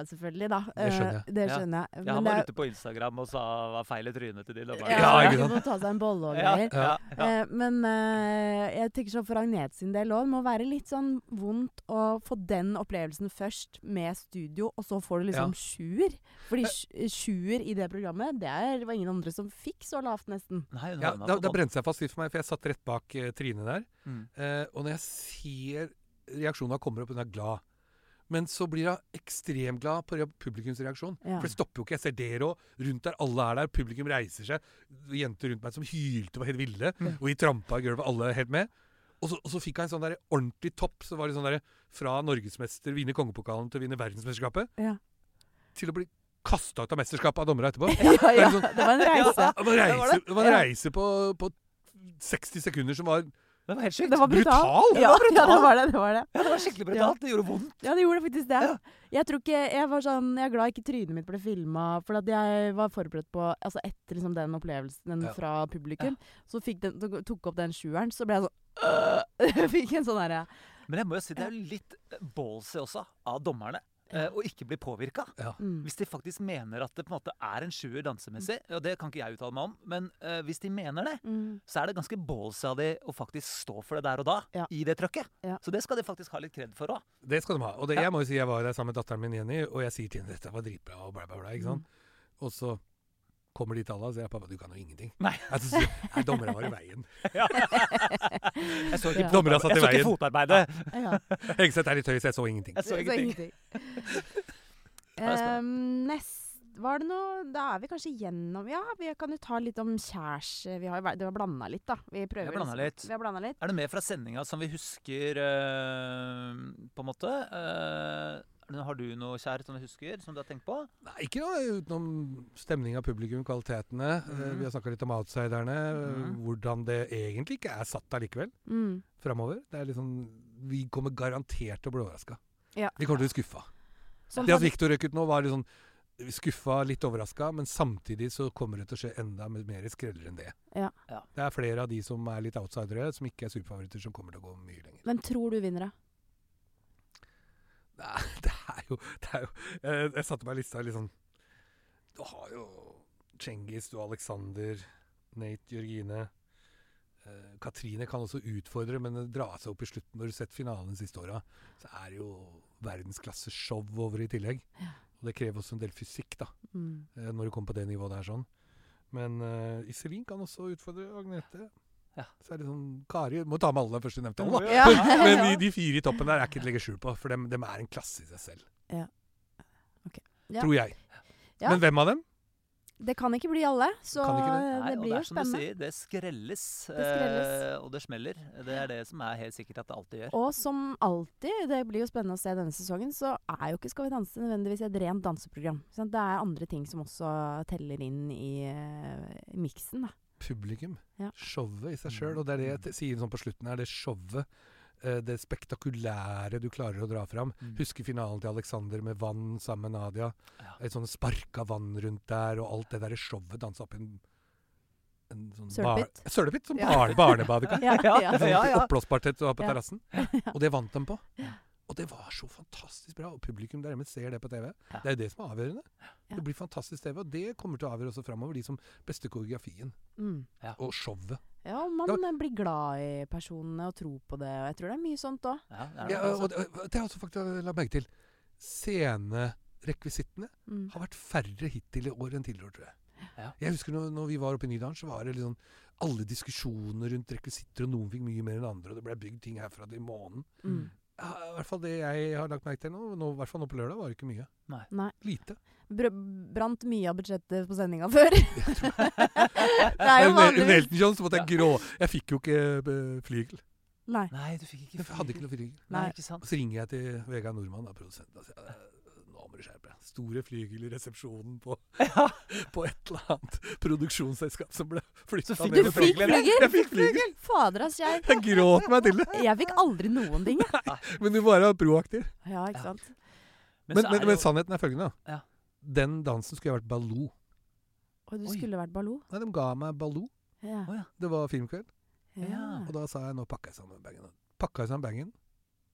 selvfølgelig, da. Det skjønner jeg. det skjønner jeg. Ja, Men han var ute på Instagram og sa hva feil i trynet til de dommerne. Ja, Ja, ja, sant? Ta seg en bolle og Ja, greier. ja, ja. Eh, men uh, jeg tenker sånn for Agnete sin del òg, det må være litt sånn vondt å få den opplevelsen først med studio, og så får du liksom Ja. sjuer. Fordi sj- sjuer i det programmet, det er, var ingen andre som fikk så lavt, nesten. Nei, Ja, da, da brente seg fast litt for meg, for jeg satt rett bak uh, Trine der. Mm. Uh, og når jeg ser reaksjonen kommer opp, hun er glad. Men så blir hun ekstremt glad på publikums reaksjon. Ja. For det stopper jo ikke. Jeg ser dere òg. Rundt der, alle er der. Publikum reiser seg. Jenter rundt meg som hylte og var helt ville. Mm. Og vi trampa i gulvet, alle helt med. Og så, og så fikk en sånn der ordentlig topp. Så var det sånn der fra norgesmester, vinne kongepokalen til å vinne verdensmesterskapet, Ja. til å bli kasta ut av mesterskapet av dommere etterpå. ja, ja, sånn- det var en reise. Det var en Ja, var reise, det? det var en Ja. reise på, på 60 sekunder som var Det var helt sjukt. Brutal. Brutal? Ja, Det var ja, det var det. det var det. Ja, det var skikkelig brutalt. Det gjorde vondt. Ja, det gjorde faktisk det. Ja. Jeg tror ikke, jeg var sånn, jeg er glad ikke trynet mitt ble filma, for at jeg var forberedt på altså Etter liksom den opplevelsen den Ja. fra publikum, så den, tok- opp den sjueren, så ble jeg sånn øh, fikk en sånn derre Men jeg må jo si det er jo litt ballsy også av dommerne eh, å ikke bli påvirka. mm. Hvis de faktisk mener at det på en måte er en sjuer dansemessig, og det kan ikke jeg uttale meg om, men uh, hvis de mener det, Mm. så er det ganske ballsy av de å faktisk stå for det der og da, Ja. i det trøkket. Ja. Så det skal de faktisk ha litt kred for òg. Det skal de ha. Og det, Ja. jeg må jo si jeg var der sammen med datteren min Jenny, og jeg sier til henne dette var dritbra, og bla, bla, bla. ikke sant? Mm. Og så kommer de tallene, og sier pappa, du kan jo ingenting. Nei. Altså, så, nei, dommerne var i veien. Jeg så ikke, Ja. Satt i jeg så ikke fotarbeidet. Ja. Hegseth er litt høy, så jeg så ingenting. Jeg så ingenting. Ja. Ehm, nest var det noe Da er vi kanskje gjennom Ja, vi kan jo ta litt om kjærs... Vi har jo det var blanda litt, da. Vi prøver Vi har liksom- litt. Vi har blanda litt. Er det mer fra sendinga som vi husker, eh, på en måte? Eh, noe- har du noe kjære som du husker, som du har tenkt på? Nei, ikke noe utenom stemning av publikum, kvalitetene. Mhm. Vi har snakka litt om outsiderne. Mhm. Hvordan det egentlig ikke er satt allikevel Mm. framover. Det er liksom Vi kommer garantert til å bli overraska. Ja. Vi kommer til å bli skuffa. Som Det at Viktor Victor røk ut nå, var litt sånn skuffa, litt overraska, men samtidig så kommer det til å skje enda mer skreller enn det. Ja. Ja. Det er flere av de som er litt outsidere, som ikke er superfavoritter, som kommer til å gå mye lenger. Hvem tror du vinner, da? Det er jo, det er jo Jeg, jeg satte meg i lista litt sånn Du har jo Cengiz, du har Alexander, Nate, Jørgine eh, Katrine kan også utfordre, men dra seg opp i slutten. Når du har sett finalen siste åra, så er det jo verdensklasse show over i tillegg. Og det krever også en del fysikk, da, Mm. eh, når du kommer på det nivået der sånn. Men uh, Iselin kan også utfordre Agnete. Ja. Så er det sånn Kari må ta med alle først du nevnte alle, da. Ja. Men de, de fire i toppen der er ikke til å legge skjul på, for dem, dem er en klasse i seg selv. Ja. Ok. Ja. Tror jeg. Ja. Men hvem av dem? Det kan ikke bli alle, så det? det, Nei, blir det jo er som du spennende. sier, det skrelles, Det skrelles. eh, og det smeller. Det er det som er helt sikkert at det alltid gjør. Og som alltid, det blir jo spennende å se denne sesongen, så er jo ikke Skal vi danse nødvendigvis et rent danseprogram. Det er andre ting som også teller inn i uh, miksen, da. Publikum. Ja. Showet i seg sjøl. Og det er det jeg sier sånn på slutten her. Det showet. eh, Det spektakulære du klarer å dra fram. Mm. Husker finalen til Alexander med vann sammen med Nadia. Ja. Et sånn sparka vann rundt der, og alt det der showet dansa opp i en, en sånn Sølepytt. Sølepytt! Som Ja. barne, barnebadekar. Ja, Ja, sånn ja, ja. oppblåsbarhet du har på Ja. terrassen. Og det vant de på. Og det var så fantastisk bra. Og publikum der hjemme ser det på TV. Ja. Det er jo det som er avgjørende. Ja. Det blir fantastisk TV, og det kommer til å avgjøre også framover. De som beste koreografien Mm. og showet. Ja, man blir glad i personene og tror på det, og jeg tror det er mye sånt òg. Ja, det er Ja, det, og det, det har også faktisk la merke til. Scenerekvisittene Mm. har vært færre hittil i år enn tidligere tror jeg. Ja. Jeg husker når, når vi var oppe i Nydalen, så var det liksom alle diskusjoner rundt rekvisitter, og noen fikk mye mer enn andre, og det ble bygd ting herfra til månen. Mm. Ja, I hvert fall det jeg har lagt merke til nå, nå, i hvert fall nå på lørdag, var det ikke mye. Nei. Lite. Br brant mye av budsjettet på sendinga før. Det er jo vanligvis Elton John så måtte jeg grå. Jeg fikk jo ikke eh, flygel. Nei. Nei, du fikk ikke Jeg hadde ikke noe flygel. Nei, Nei. ikke sant. Og så ringer jeg til Vegard Nordmann, da, produsenten, og sier "Eh, nå må du skjerpe deg. Store flygel i resepsjonen på, Ja. på et eller annet produksjonsselskap som ble flytta ned Du fikk flygel? Jeg fikk flygel! Fader, ass. Jeg, Jeg gråt meg til det. jeg fikk aldri noen ting, jeg. Men du var proaktiv. Ja, ikke Ja. sant. Men, så er men, men sannheten er følgende. Ja. Den dansen skulle ha vært Baloo. Og du Oi. skulle vært Baloo. Nei, de ga meg Baloo. Ja. Oh, ja. Det var filmkveld. ja. Og da sa jeg nå pakker jeg sammen bagen. Pakka jeg sammen bagen,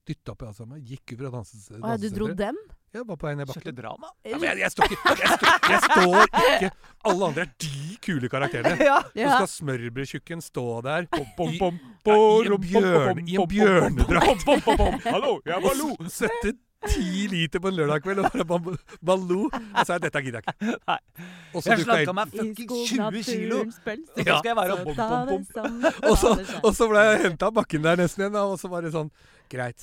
dytta opp i alt sammen, gikk ut fra danses, Å ja, du dro den? Jeg var på vei ned Kjørte drama. Ja, men jeg, jeg, står ikke, jeg, står, jeg står ikke Alle andre er de kule karakterene. Ja. Så skal smørbrødtjukken stå der i, i en, bjørn, bjørnedrakt. Bom, bom, bom. Hallo, jeg er Baloo. svette ti liter på en lørdag kveld og være Baloo. Og så er dette gidder jeg ikke. Nei. Og så Jeg dukka jeg slanka meg fucking 20 kilo. så Ja. skal jeg være bom, bom, bom. Og så ble jeg henta av bakken der nesten igjen, og så var det sånn Greit,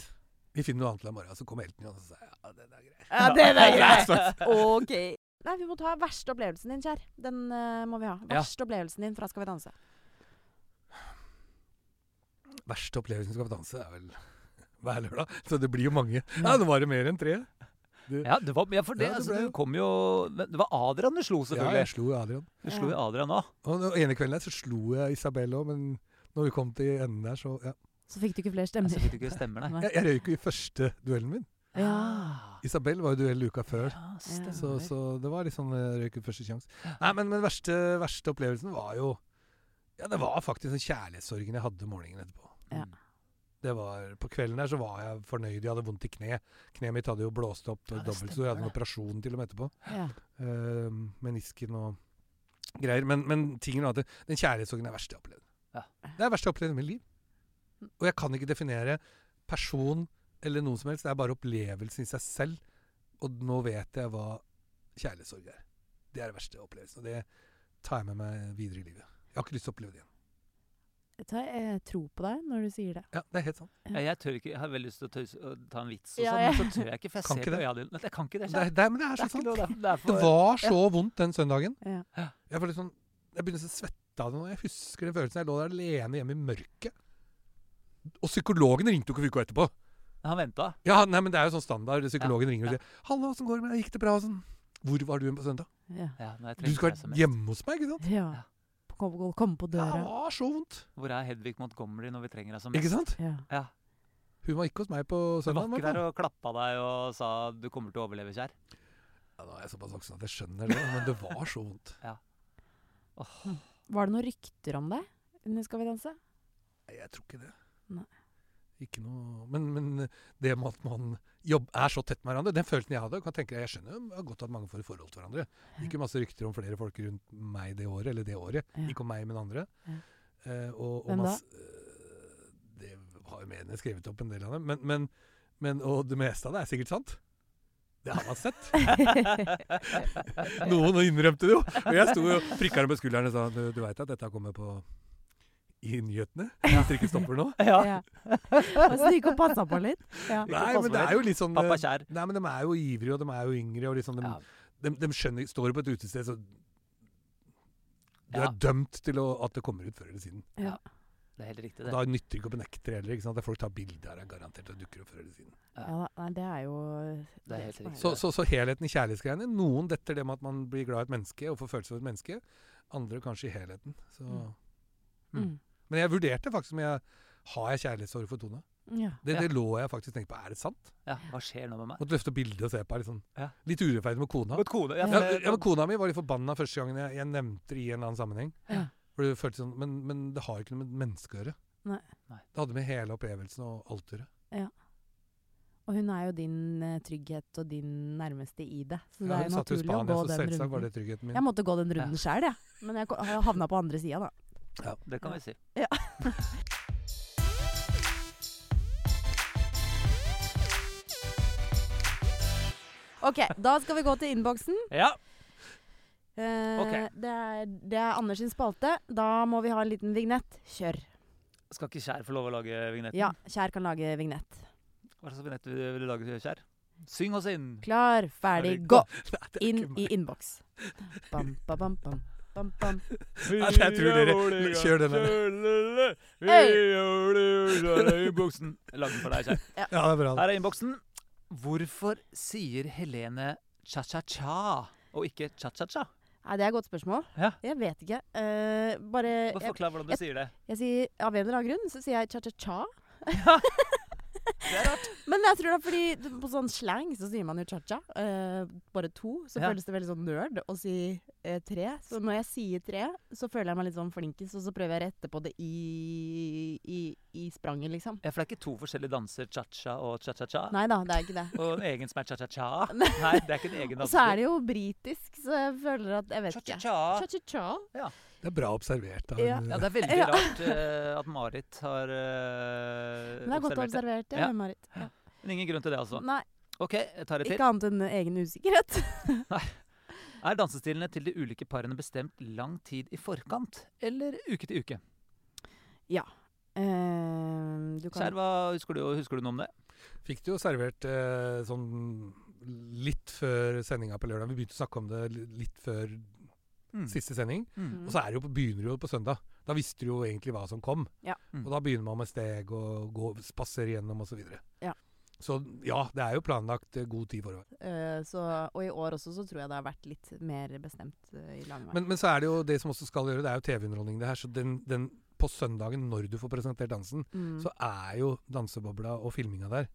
vi finner noe annet til i morgen. Så kom Elton igjen og så sa jeg, ja, den er grei. Ja, den er grei. OK. Nei, vi må ta verste opplevelsen din, kjær. Den uh, må vi ha. Ja. Verste opplevelsen din fra Skal vi danse. Verste opplevelsen skal vi danse er vel hver lørdag. Så det blir jo mange. Ja, det var det mer enn tre. Ja, det var, ja, for det, Ja, det altså, det kom jo Det var Adrian du slo, selvfølgelig. Ja, jeg slo Adrian. Du slo Adrian òg. Og den ene kvelden der så slo jeg Isabel òg, men når vi kom til enden der, så ja. Så fikk du ikke flere Så stemmer. fikk du ikke stemmer, nei. Jeg, jeg røyk jo i første duellen min. Ja. Isabel var jo duell uka før. Ja. Så, så det var eh, røyk i første sjanse. Nei, men den verste, verste opplevelsen var jo Ja, det var faktisk den kjærlighetssorgen jeg hadde morgenen etterpå. Ja. Mm. Det var, På kvelden der så var jeg fornøyd. Jeg hadde vondt i kne. Kneet mitt hadde jo blåst opp Ja, dobbelt, så jeg hadde en operasjon til og med etterpå. Ja. Uh, menisken og greier. Men, men tingen var at den kjærlighetssorgen er det verste jeg har opplevd. Ja. Det er det verste jeg har opplevd i mitt liv. Og jeg kan ikke definere person eller noe som helst. Det er bare opplevelsen i seg selv. Og nå vet jeg hva kjærlighetssorg er. Det er det verste opplevelsen. Og det tar jeg med meg videre i livet. Jeg har ikke lyst til å oppleve det igjen. Jeg tror på deg når du sier det. Ja, det er helt sant. Ja, jeg tør ikke, jeg har veldig lyst til å, tøys, å ta en vits og Ja, sånn, ja. men så tør jeg ikke, for jeg Kan ser på det. øya dine. Jeg kan ikke det. Det er, det men det er Det så er sant. lov, det er- er Det var så vondt den søndagen. Ja. Jeg, får sånn, jeg begynner å svette av det nå. Jeg husker den følelsen. Jeg lå der alene hjemme i mørket. Og psykologen ringte jo ikke uka etterpå. Han venta. Ja, nei, men Det er jo sånn standard. Psykologen ringer og sier 'Hallo, åssen går det med deg? Gikk det bra?' Og sånn. 'Hvor var du på søndag?' Ja. Ja, Du vært mest. hjemme hos meg, ikke sant? ja. Kom, kom- kom på Ja, det var så vondt. Hvor er Hedvig Montgomery når vi trenger deg som mest? Ikke sant? Ja. Ja. Hun var ikke hos meg på søndag. Du var ikke der og klappa deg og sa du kommer til å overleve, kjær. Ja, nå er jeg såpass voksen at jeg skjønner det, men det var så vondt. Åh, Var det noen rykter om deg under Skal vi danse? Nei, jeg tror ikke det. Nei. Ikke noe Men, men det med at man jobb, er så tett med hverandre, den følelsen jeg hadde kan tenke, deg, Jeg skjønner jo godt at mange får et forhold til hverandre. Det gikk jo masse rykter om flere folk rundt meg det året, eller det året. Ja. Ikke om meg, men andre. Ja. Eh, og, og Hvem masse, da? det har jo mediene skrevet opp en del av det. Men, men, men, og det meste av det er sikkert sant. Det har man sett. Noen innrømte det jo. Og jeg sto jo prikka dem på skulderen og sa du, du veit at dette kommer på i nyhetene? Hvis dere ikke stopper nå? Ja. Ja. Altså, de gikk og passa på litt? Ja. Nei, men det er jo litt sånn Pappa eh, kjær. Nei, men de er jo ivrige, og de er jo yngre, og liksom de, Ja. de, de skjønner Står du på et utested, så Du Ja. er dømt til å, at det kommer ut før eller siden. Ja. Det er helt riktig, Og det. da nytter det ikke å benekte det heller. ikke sant? Er Folk tar bilder av deg, garantert, og dukker opp før eller siden. Ja, nei, det er jo Det er helt riktig. Så, så, så helheten i kjærlighetsgreiene Noen detter det med at man blir glad i et menneske og får følelser for et menneske. Andre kanskje i helheten. Så. Mm. Mm. Men jeg vurderte faktisk om jeg har jeg kjærlighetssorg for Tone. Ja. Det, Ja. lå jeg faktisk tenkte på. Er det sant? Ja, hva skjer nå med meg? Måtte løfte bildet og se på. Litt, sånn, Ja. litt urettferdig med kona. Godt kone. Ja, Ja, for- ja, men Kona mi var litt forbanna første gangen jeg, jeg nevnte det i en eller annen sammenheng. Ja. For det føltes sånn, men, men det har ikke noe med menneske å gjøre. Nei. Nei. Det hadde med hele opplevelsen og alt å gjøre. Og hun er jo din eh, trygghet og din nærmeste i det. Så det Ja, er jo satt Spania, å gå så den runden. det tryggheten min. Jeg måtte gå den runden Ja. sjøl, jeg. Men jeg havna på andre sida, da. Det kan vi si. OK, da skal vi gå til innboksen. Ja. Eh, Ok. det, er, det er Anders sin spalte. Da må vi ha en liten vignett. Kjør. Skal ikke Kjær få lov å lage vignetten? Ja, Kjær kan lage vignett. Hva slags vignett vil du lage, Kjær? Syng oss inn. Klar, ferdig, Ferdig, gå! Inn i innboks. Bam, ba, bam, bam. Bam, bam. Ja, jeg tror dere- kjør den der. Hey! Innboksen. Lag den for deg, Kjær. Ja, det er bra. Her er innboksen. Hvorfor sier Helene cha-cha-cha og ikke cha-cha-cha? Nei, Det er et godt spørsmål. Ja. Jeg vet ikke. Uh, bare Bare jeg, Forklar hvordan du jeg- sier det. jeg sier Av en eller annen grunn så sier jeg cha-cha-cha. Det er rart. Men jeg tror det er fordi på sånn slang så sier man jo cha-cha. Uh, bare to. Så Ja. føles det veldig sånn nerd å si uh, tre. Så når jeg sier tre, så føler jeg meg litt sånn flinkest, og så prøver jeg å rette på det i, i, i spranget, liksom. Ja, for det er ikke to forskjellige danser, cha-cha og cha-cha-cha? Nei da, det er ikke det. Og en egen som er cha-cha-cha? Nei, det er ikke en egen Og så er det jo britisk, så jeg føler at Jeg vet ikke. Cha-cha-cha. Cha-cha-cha. Det er bra observert. Da. Ja. Ja, det er veldig Ja. rart uh, at Marit har uh, Men det er godt observert, det, Ja. Marit. Ja. Men ingen grunn til det, altså. Nei, OK, jeg tar det til. ikke annet enn egen usikkerhet. Nei. Er dansestilene til de ulike parene bestemt lang tid i forkant, eller uke til uke? Eh, du kan Kjær, hva husker du, husker du noe om det? Fikk du jo servert eh, sånn litt før sendinga på lørdag. Vi begynte å snakke om det litt før Mm. siste sending. Mm. Og så er det jo begynner det jo på søndag. Da visste du jo egentlig hva som kom. Ja. Og da begynner man med steg og gå, spasere gjennom osv. Så, videre. Ja. så ja, det er jo planlagt eh, god tid forover. Uh, så, og i år også så tror jeg det har vært litt mer bestemt uh, i lang vei. Men, men så er det jo det som også skal gjøre, det er jo TV-underholdning det her. Så den, den, på søndagen, når du får presentert dansen, Mm. så er jo dansebobla og filminga der.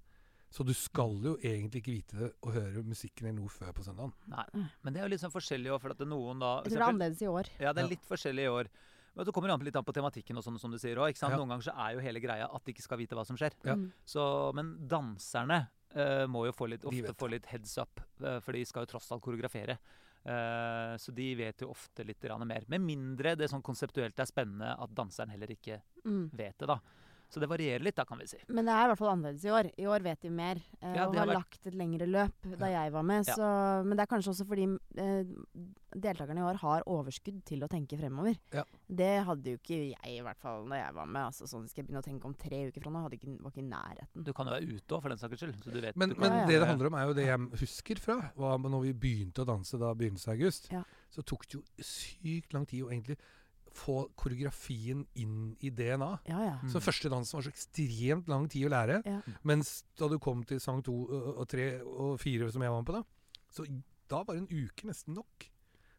Så du skal jo egentlig ikke vite det og høre musikken eller noe før på søndagen. Nei. Men det er jo litt sånn forskjellig òg, for at det noen da jeg tror det er annerledes i år. Ja, det er Ja. litt forskjellig i år. Men det kommer an litt an på tematikken og sånn som du sier òg. Ja. Noen ganger så er jo hele greia at de ikke skal vite hva som skjer. Ja. Mm. Så, men danserne uh, må jo få litt, ofte få litt heads up, uh, for de skal jo tross alt koreografere. Uh, så de vet jo ofte litt mer. Med mindre det sånn konseptuelt er spennende at danseren heller ikke Mm. vet det, da. Så det varierer litt, da, kan vi si. Men det er i hvert fall annerledes i år. I år vet vi mer. eh, Ja, og har har vært- lagt et lengre løp da jeg var med. Ja. Så, men det er kanskje også fordi eh, deltakerne i år har overskudd til å tenke fremover. Ja. Det hadde jo ikke jeg, i hvert fall da jeg var med. Altså, sånn Skal jeg begynne å tenke om tre uker fra nå? Hadde ikke, var ikke i nærheten. Du kan jo være ute òg, for den saks skyld. Så du vet, Men, du men kan, Ja, ja. det det handler om, er jo det jeg husker fra var når vi begynte å danse da begynnelsen av august. Ja. Så tok det jo sykt lang tid å egentlig få koreografien inn i DNA. Ja, ja. Mm. Så første dansen var så ekstremt lang tid å lære. Ja. Mens da du kom til sang to og tre og fire, som jeg var med på da, så da var en uke nesten nok.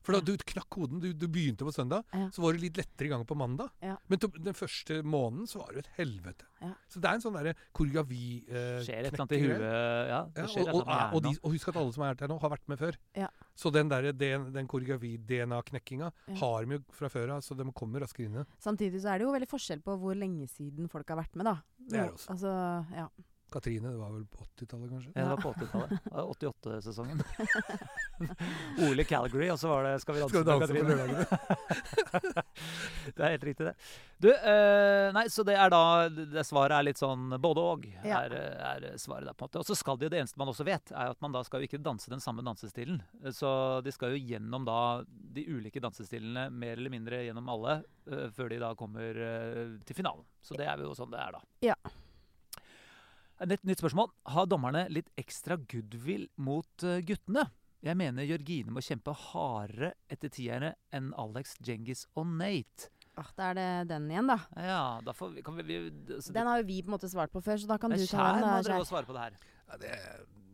For da du knakk koden. Du, du begynte på søndag, så var du litt lettere i gang på mandag. Men den første måneden så var det et helvete. Så det er en sånn derre koreografi eh, skjer et eller annet i huet Ja, det skjer og, og, og, de, og husk at alle som er her nå, har vært med før. Ja. Så den, der, den, den koreografi-DNA-knekkinga har de jo fra før av, så de kommer raskere inn. Samtidig så er det jo veldig forskjell på hvor lenge siden folk har vært med, da. Det er det også. Altså, ja. Katrine, det var vel på 80-tallet, kanskje? Ja, det var på 80-tallet. Det var 88-sesongen. Ole Calgary, og så var det Skal vi danse Skal vi med Katrine? det er helt riktig, det. Du, eh, nei, så det er da det Svaret er litt sånn både og. Ja. Er, er svaret der på en måte. Og så skal de, det eneste man også vet, er at man da skal jo ikke danse den samme dansestilen. Så de skal jo gjennom da de ulike dansestilene mer eller mindre gjennom alle, uh, før de da kommer uh, til finalen. Så det er jo sånn det er, da. Ja. Et nytt, nytt spørsmål. Har dommerne litt ekstra goodwill mot eh, guttene? Jeg mener Jørgine må kjempe hardere etter tierne enn Alex, Djengis og Nate. Ah, da er det den igjen, da. Ja, da får vi, kan vi, vi altså, Den har jo vi på en måte svart på før, så da kan du ta den. må dere svare på det her. Ja, det,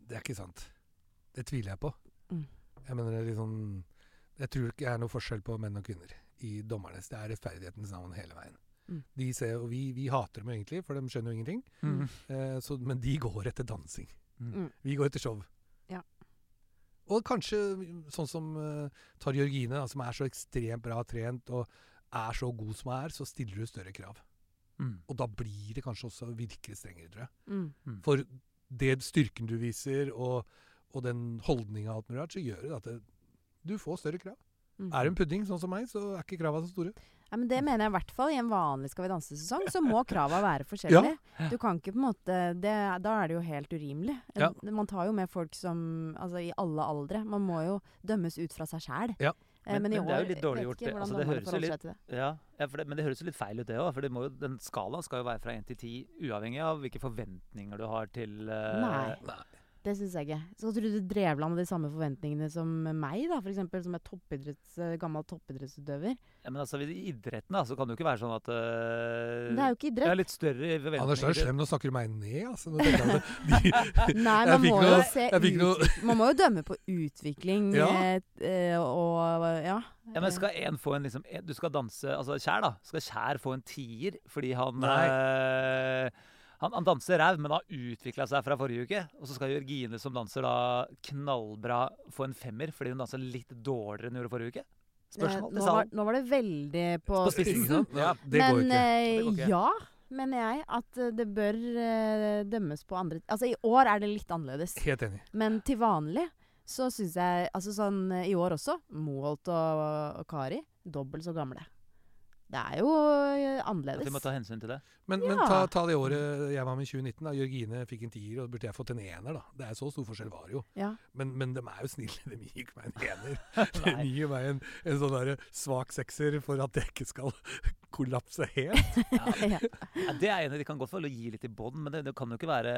det er ikke sant. Det tviler jeg på. Mm. Jeg mener det er litt sånn Jeg tror ikke det er noe forskjell på menn og kvinner i dommernes. Det er rettferdighetens navn hele veien. Mm. De ser, og vi, vi hater dem egentlig, for de skjønner jo ingenting. Mm. Eh, så, men de går etter dansing. Mm. Vi går etter show. Ja. Og kanskje sånn som uh, Tar Jørgine, da, som er så ekstremt bra trent og er så god som hun er, så stiller du større krav. Mm. Og da blir det kanskje også virkelig strengere, tror jeg. Mm. For det styrken du viser, og, og den holdninga og alt mulig rart, så gjør det at det, du får større krav. Mm. Er du en pudding sånn som meg, så er ikke krava så store. Ja, men det mener jeg i hvert fall. I en vanlig Skal vi danse-sesong så må krava være forskjellige. Ja. Du kan ikke på en måte det, Da er det jo helt urimelig. Ja. Eh, Man tar jo med folk som Altså i alle aldre. Man må jo dømmes ut fra seg sjæl. Ja. Men- men, i men det er jo litt dårlig gjort, det. Altså, det høres jo litt- det. Ja, ja for det, men det høres jo litt feil ut, det òg. For det må jo, den skalaen skal jo være fra 1 til 10, uavhengig av hvilke forventninger du har til eh, Nei. Det syns jeg ikke. Så tror du du drev med de samme forventningene som meg, da, for eksempel, som er toppidretts, eh, gammel toppidrettsutøver? Ja, men altså, I idretten da, så kan det jo ikke være sånn at uh, Det er jo ikke Jeg Det er litt større forventninger. Anders er slem, nå snakker du meg ned, altså. Nå jeg at de, Nei, man må noe- jo se ut, Man må jo dømme på utvikling Ja. eh, eh, og ja. Ja, men skal en få en liksom en, Du skal danse Altså Kjær, da. Skal Kjær få en tier fordi han Nei. øh, han, han danser ræv, men har utvikla seg fra forrige uke. Og så skal Jørgine, som danser da knallbra, få en femmer fordi hun danser litt dårligere enn hun gjorde forrige uke? Spørsmål til nå, var, salen. nå var det veldig på, På spissen. Ja. Det går Men ikke. eh, Det går ikke. ja, mener jeg at eh, det bør uh, dømmes på andre Altså i år er det litt annerledes. Helt enig. Men til vanlig så syns jeg Altså sånn i år også. Moholt og, og Kari dobbelt så gamle. Det er jo annerledes. At annerledes. vi må ta hensyn til det. Men, men ta, ta det året jeg var med i 2019. da. Jørgine fikk en tier, og burde jeg fått en ener. da. Det er Så stor forskjell var det jo. Ja. Men, men de er jo snille. De gir ikke meg en ener. De gir meg en, en sånn der svak sekser for at jeg ikke skal kollapse helt. ja. Ja, det er enig, de kan godt føle å gi litt i bånn, men det, det kan jo ikke være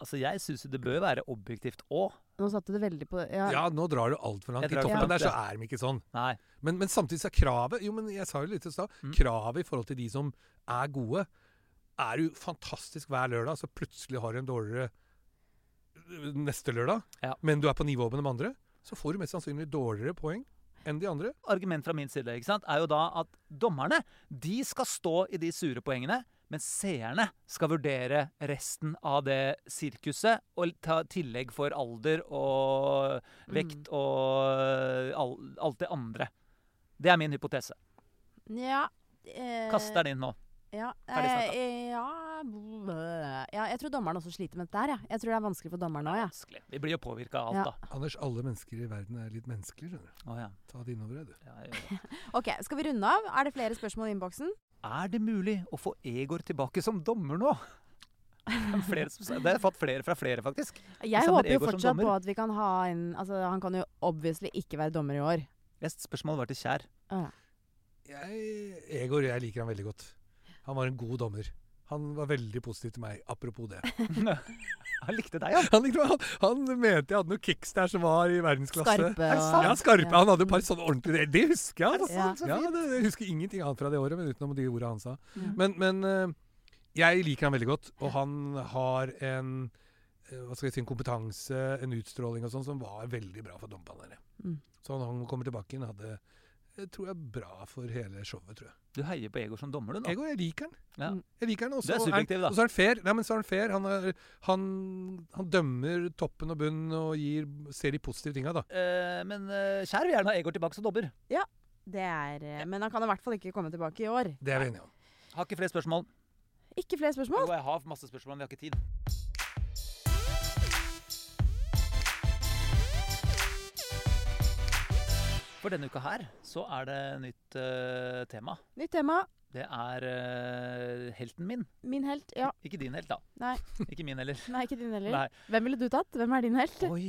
Altså, Jeg syns det bør være objektivt òg. Nå satte du veldig på Ja. Ja, nå drar du altfor langt. I toppen langt, der så er de ikke sånn. Nei. Men, men samtidig så er kravet Jo, men jeg sa jo litt i stad. Mm. Kravet i forhold til de som er gode, er jo fantastisk hver lørdag. Så plutselig har du en dårligere øh, neste lørdag, Ja. men du er på nivå med de andre. Så får du mest sannsynlig dårligere poeng enn de andre. Argument fra min side ikke sant, er jo da at dommerne de skal stå i de sure poengene, mens seerne skal vurdere resten av det sirkuset og ta tillegg for alder og vekt og all, alt det andre. Det er min hypotese. ja eh, Kast den inn nå. Ja, eh, ja, ja, jeg tror dommeren også sliter med dette her. Ja. Jeg tror det er vanskelig for dommeren òg. Ja. Vi blir jo påvirka av alt, Ja. da. Anders, alle mennesker i verden er litt menneskelige, skjønner du. Oh, ja. Ta det innover deg, du. Ok, Skal vi runde av? Er det flere spørsmål i innboksen? Er det mulig å få Egor tilbake som dommer nå? Flere, som det har fått flere fra flere, faktisk. Jeg håper jo fortsatt på at vi kan ha en Altså, Han kan jo obviously ikke være dommer i år. Jeg- Spørsmålet var til Kjær. Ah, Jeg, Egor, jeg liker han veldig godt. Han var en god dommer. Han var veldig positiv til meg, apropos det. Han likte deg, ja. Han, likte meg. han, han mente jeg hadde noen kicks der som var i verdensklasse. Skarpe Er det og sant? Ja, skarpe. Ja. Han hadde et par sånne ordentlige Det, husker jeg. Altså. Ja. Ja, det, jeg husker ingenting annet fra det året, men utenom de ordene han sa. Ja. Men, men eh, jeg liker han veldig godt, og han har en eh, hva skal jeg si, en kompetanse, en utstråling og sånn, som var veldig bra for dommerpanelet. Mm. Så når han kommer tilbake igjen, hadde tror jeg er bra for hele showet, tror jeg. Du heier på Egor som dommer, du nå. Egor, jeg liker han. Ja. Jeg liker han også. Du er subjektiv, da. Og så er han fair. Nei, men så er han fair. Han, er, han, han dømmer toppen og bunnen og gir, ser de positive tinga, da. Eh, men eh, Kjær vil gjerne ha Egor tilbake som dommer. Det er eh, Men han kan i hvert fall ikke komme tilbake i år. Det er vi enige om. Har ikke flere spørsmål. Ikke flere spørsmål? Jo, jeg har masse spørsmål, men vi har ikke tid. For denne uka her så er det nytt uh, tema. Nytt tema. Det er uh, helten min. Min helt. Ja. Ikke din helt, da. Nei. Ikke min heller. Nei, ikke din heller. Nei. Hvem ville du tatt? Hvem er din helt? Oi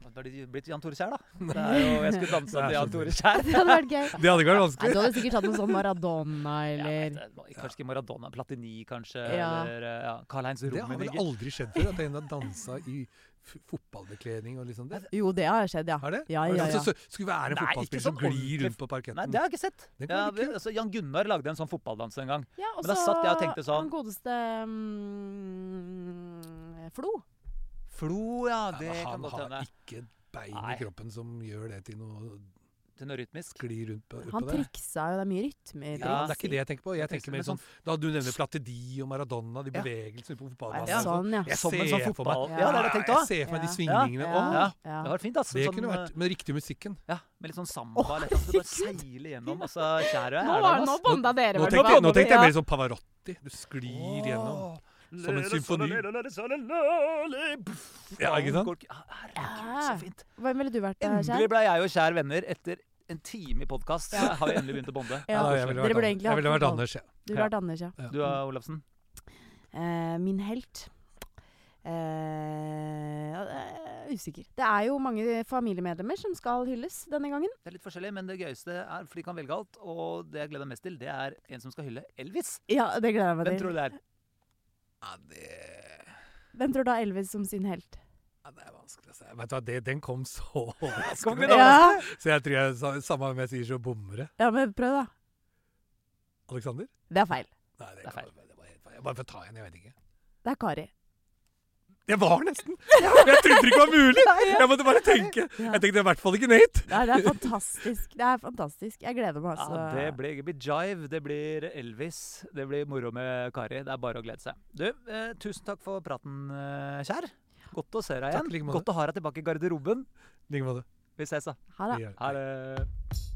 Da hadde det blitt Jan Tore Kjær, da? Det er jo, jeg skulle dansa er til Jan Tore Kjær. Det hadde vært gøy. Det hadde ikke vært Nei, vanskelig. du hadde sikkert tatt noe sånn Maradona eller ja, det, kanskje ikke Maradona. Platini, kanskje. Ja. Eller eh, ja, Karl-Heinz Det har vel aldri skjedd før, at en har dansa i fotballbekledning og liksom det. Jo, det har skjedd, ja. Har det? Ja, ja, ja. Altså, så skulle være en Nei, fotballspiller som glir rundt på parketten. Nei, det har jeg ikke sett. Ja, vi, altså, Jan Gunnar lagde en sånn fotballdans en gang. Ja, og Men da satt jeg og tenkte sånn- Han godeste um, Flo. Flo, ja. Ja, Det ja, kan godt hende. Han har ikke et bein Nei. i kroppen som gjør det til noe Til noe rytmisk. Skli rundt på, Han på det. triksa jo, det er mye rytme i Ja, Ja. det er ikke det jeg tenker på. Jeg tenker mer med sånn Da du nevner Platedi og Maradona, de Ja. bevegelsene på fotballbanen. Ja. Sånn, ja. Jeg Som en ser sånn fotball... Ja. Ja, det det jeg Jeg ser for meg de svingningene. Ja. Ja. Ja. Det var fint, altså. det sånn, kunne vært med riktig musikken. Ja, med litt sånn samba. Oh, noe, altså, du bare seiler gjennom. Altså, kjære Nå, er nå bånda dere, hva? nå tenkte jeg mer sånn Pavarotti. Du sklir gjennom. Som en symfoni. Ja, ikke sant? Ja, Herregud, så fint. Hvem ville du vært, da, Endelig Kjær? ble jeg og Kjær venner etter en time i podkast. Ja. Har vi endelig begynt å bonde. Ja. Jeg ville Dere vært, burde egentlig jeg ville vært. Anders, ja. Du ville vært Anders, ja. Du da, Olafsen? Eh, min helt eh, er Usikker. Det er jo mange familiemedlemmer som skal hylles denne gangen. Det er litt forskjellig, men det gøyeste er, for de kan velge alt, og det jeg gleder meg mest til, det er en som skal hylle Elvis. Ja, det gleder jeg meg Hvem til. tror du det er? Ja, det Hvem tror du har Elvis som sin helt? Ja, det er vanskelig å si. Vet du hva, det, Den kom så overraskende. ikke Ja, Så jeg tror jeg, sa- samme om jeg sier så bommer det. ja men prøv, da. Alexander? Det er feil. Nei, det, Det er feil. Bare, det var helt feil. Jeg bare får ta en, jeg vet ikke. Det er Kari. Det var nesten! Jeg trodde det ikke var mulig! Jeg måtte bare tenke. Jeg tenkte i hvert fall ikke Nate. Nei, det er fantastisk. Det er fantastisk. Jeg gleder meg altså. Ja, det blir, det blir Jive, det blir Elvis, det blir moro med Kari. Det er bare å glede seg. Du, eh, tusen takk for praten, eh, kjær. Godt å se deg Takk igjen. like. Godt å ha deg tilbake i garderoben. I like måte. Vi ses, da. Ha det. Ha det.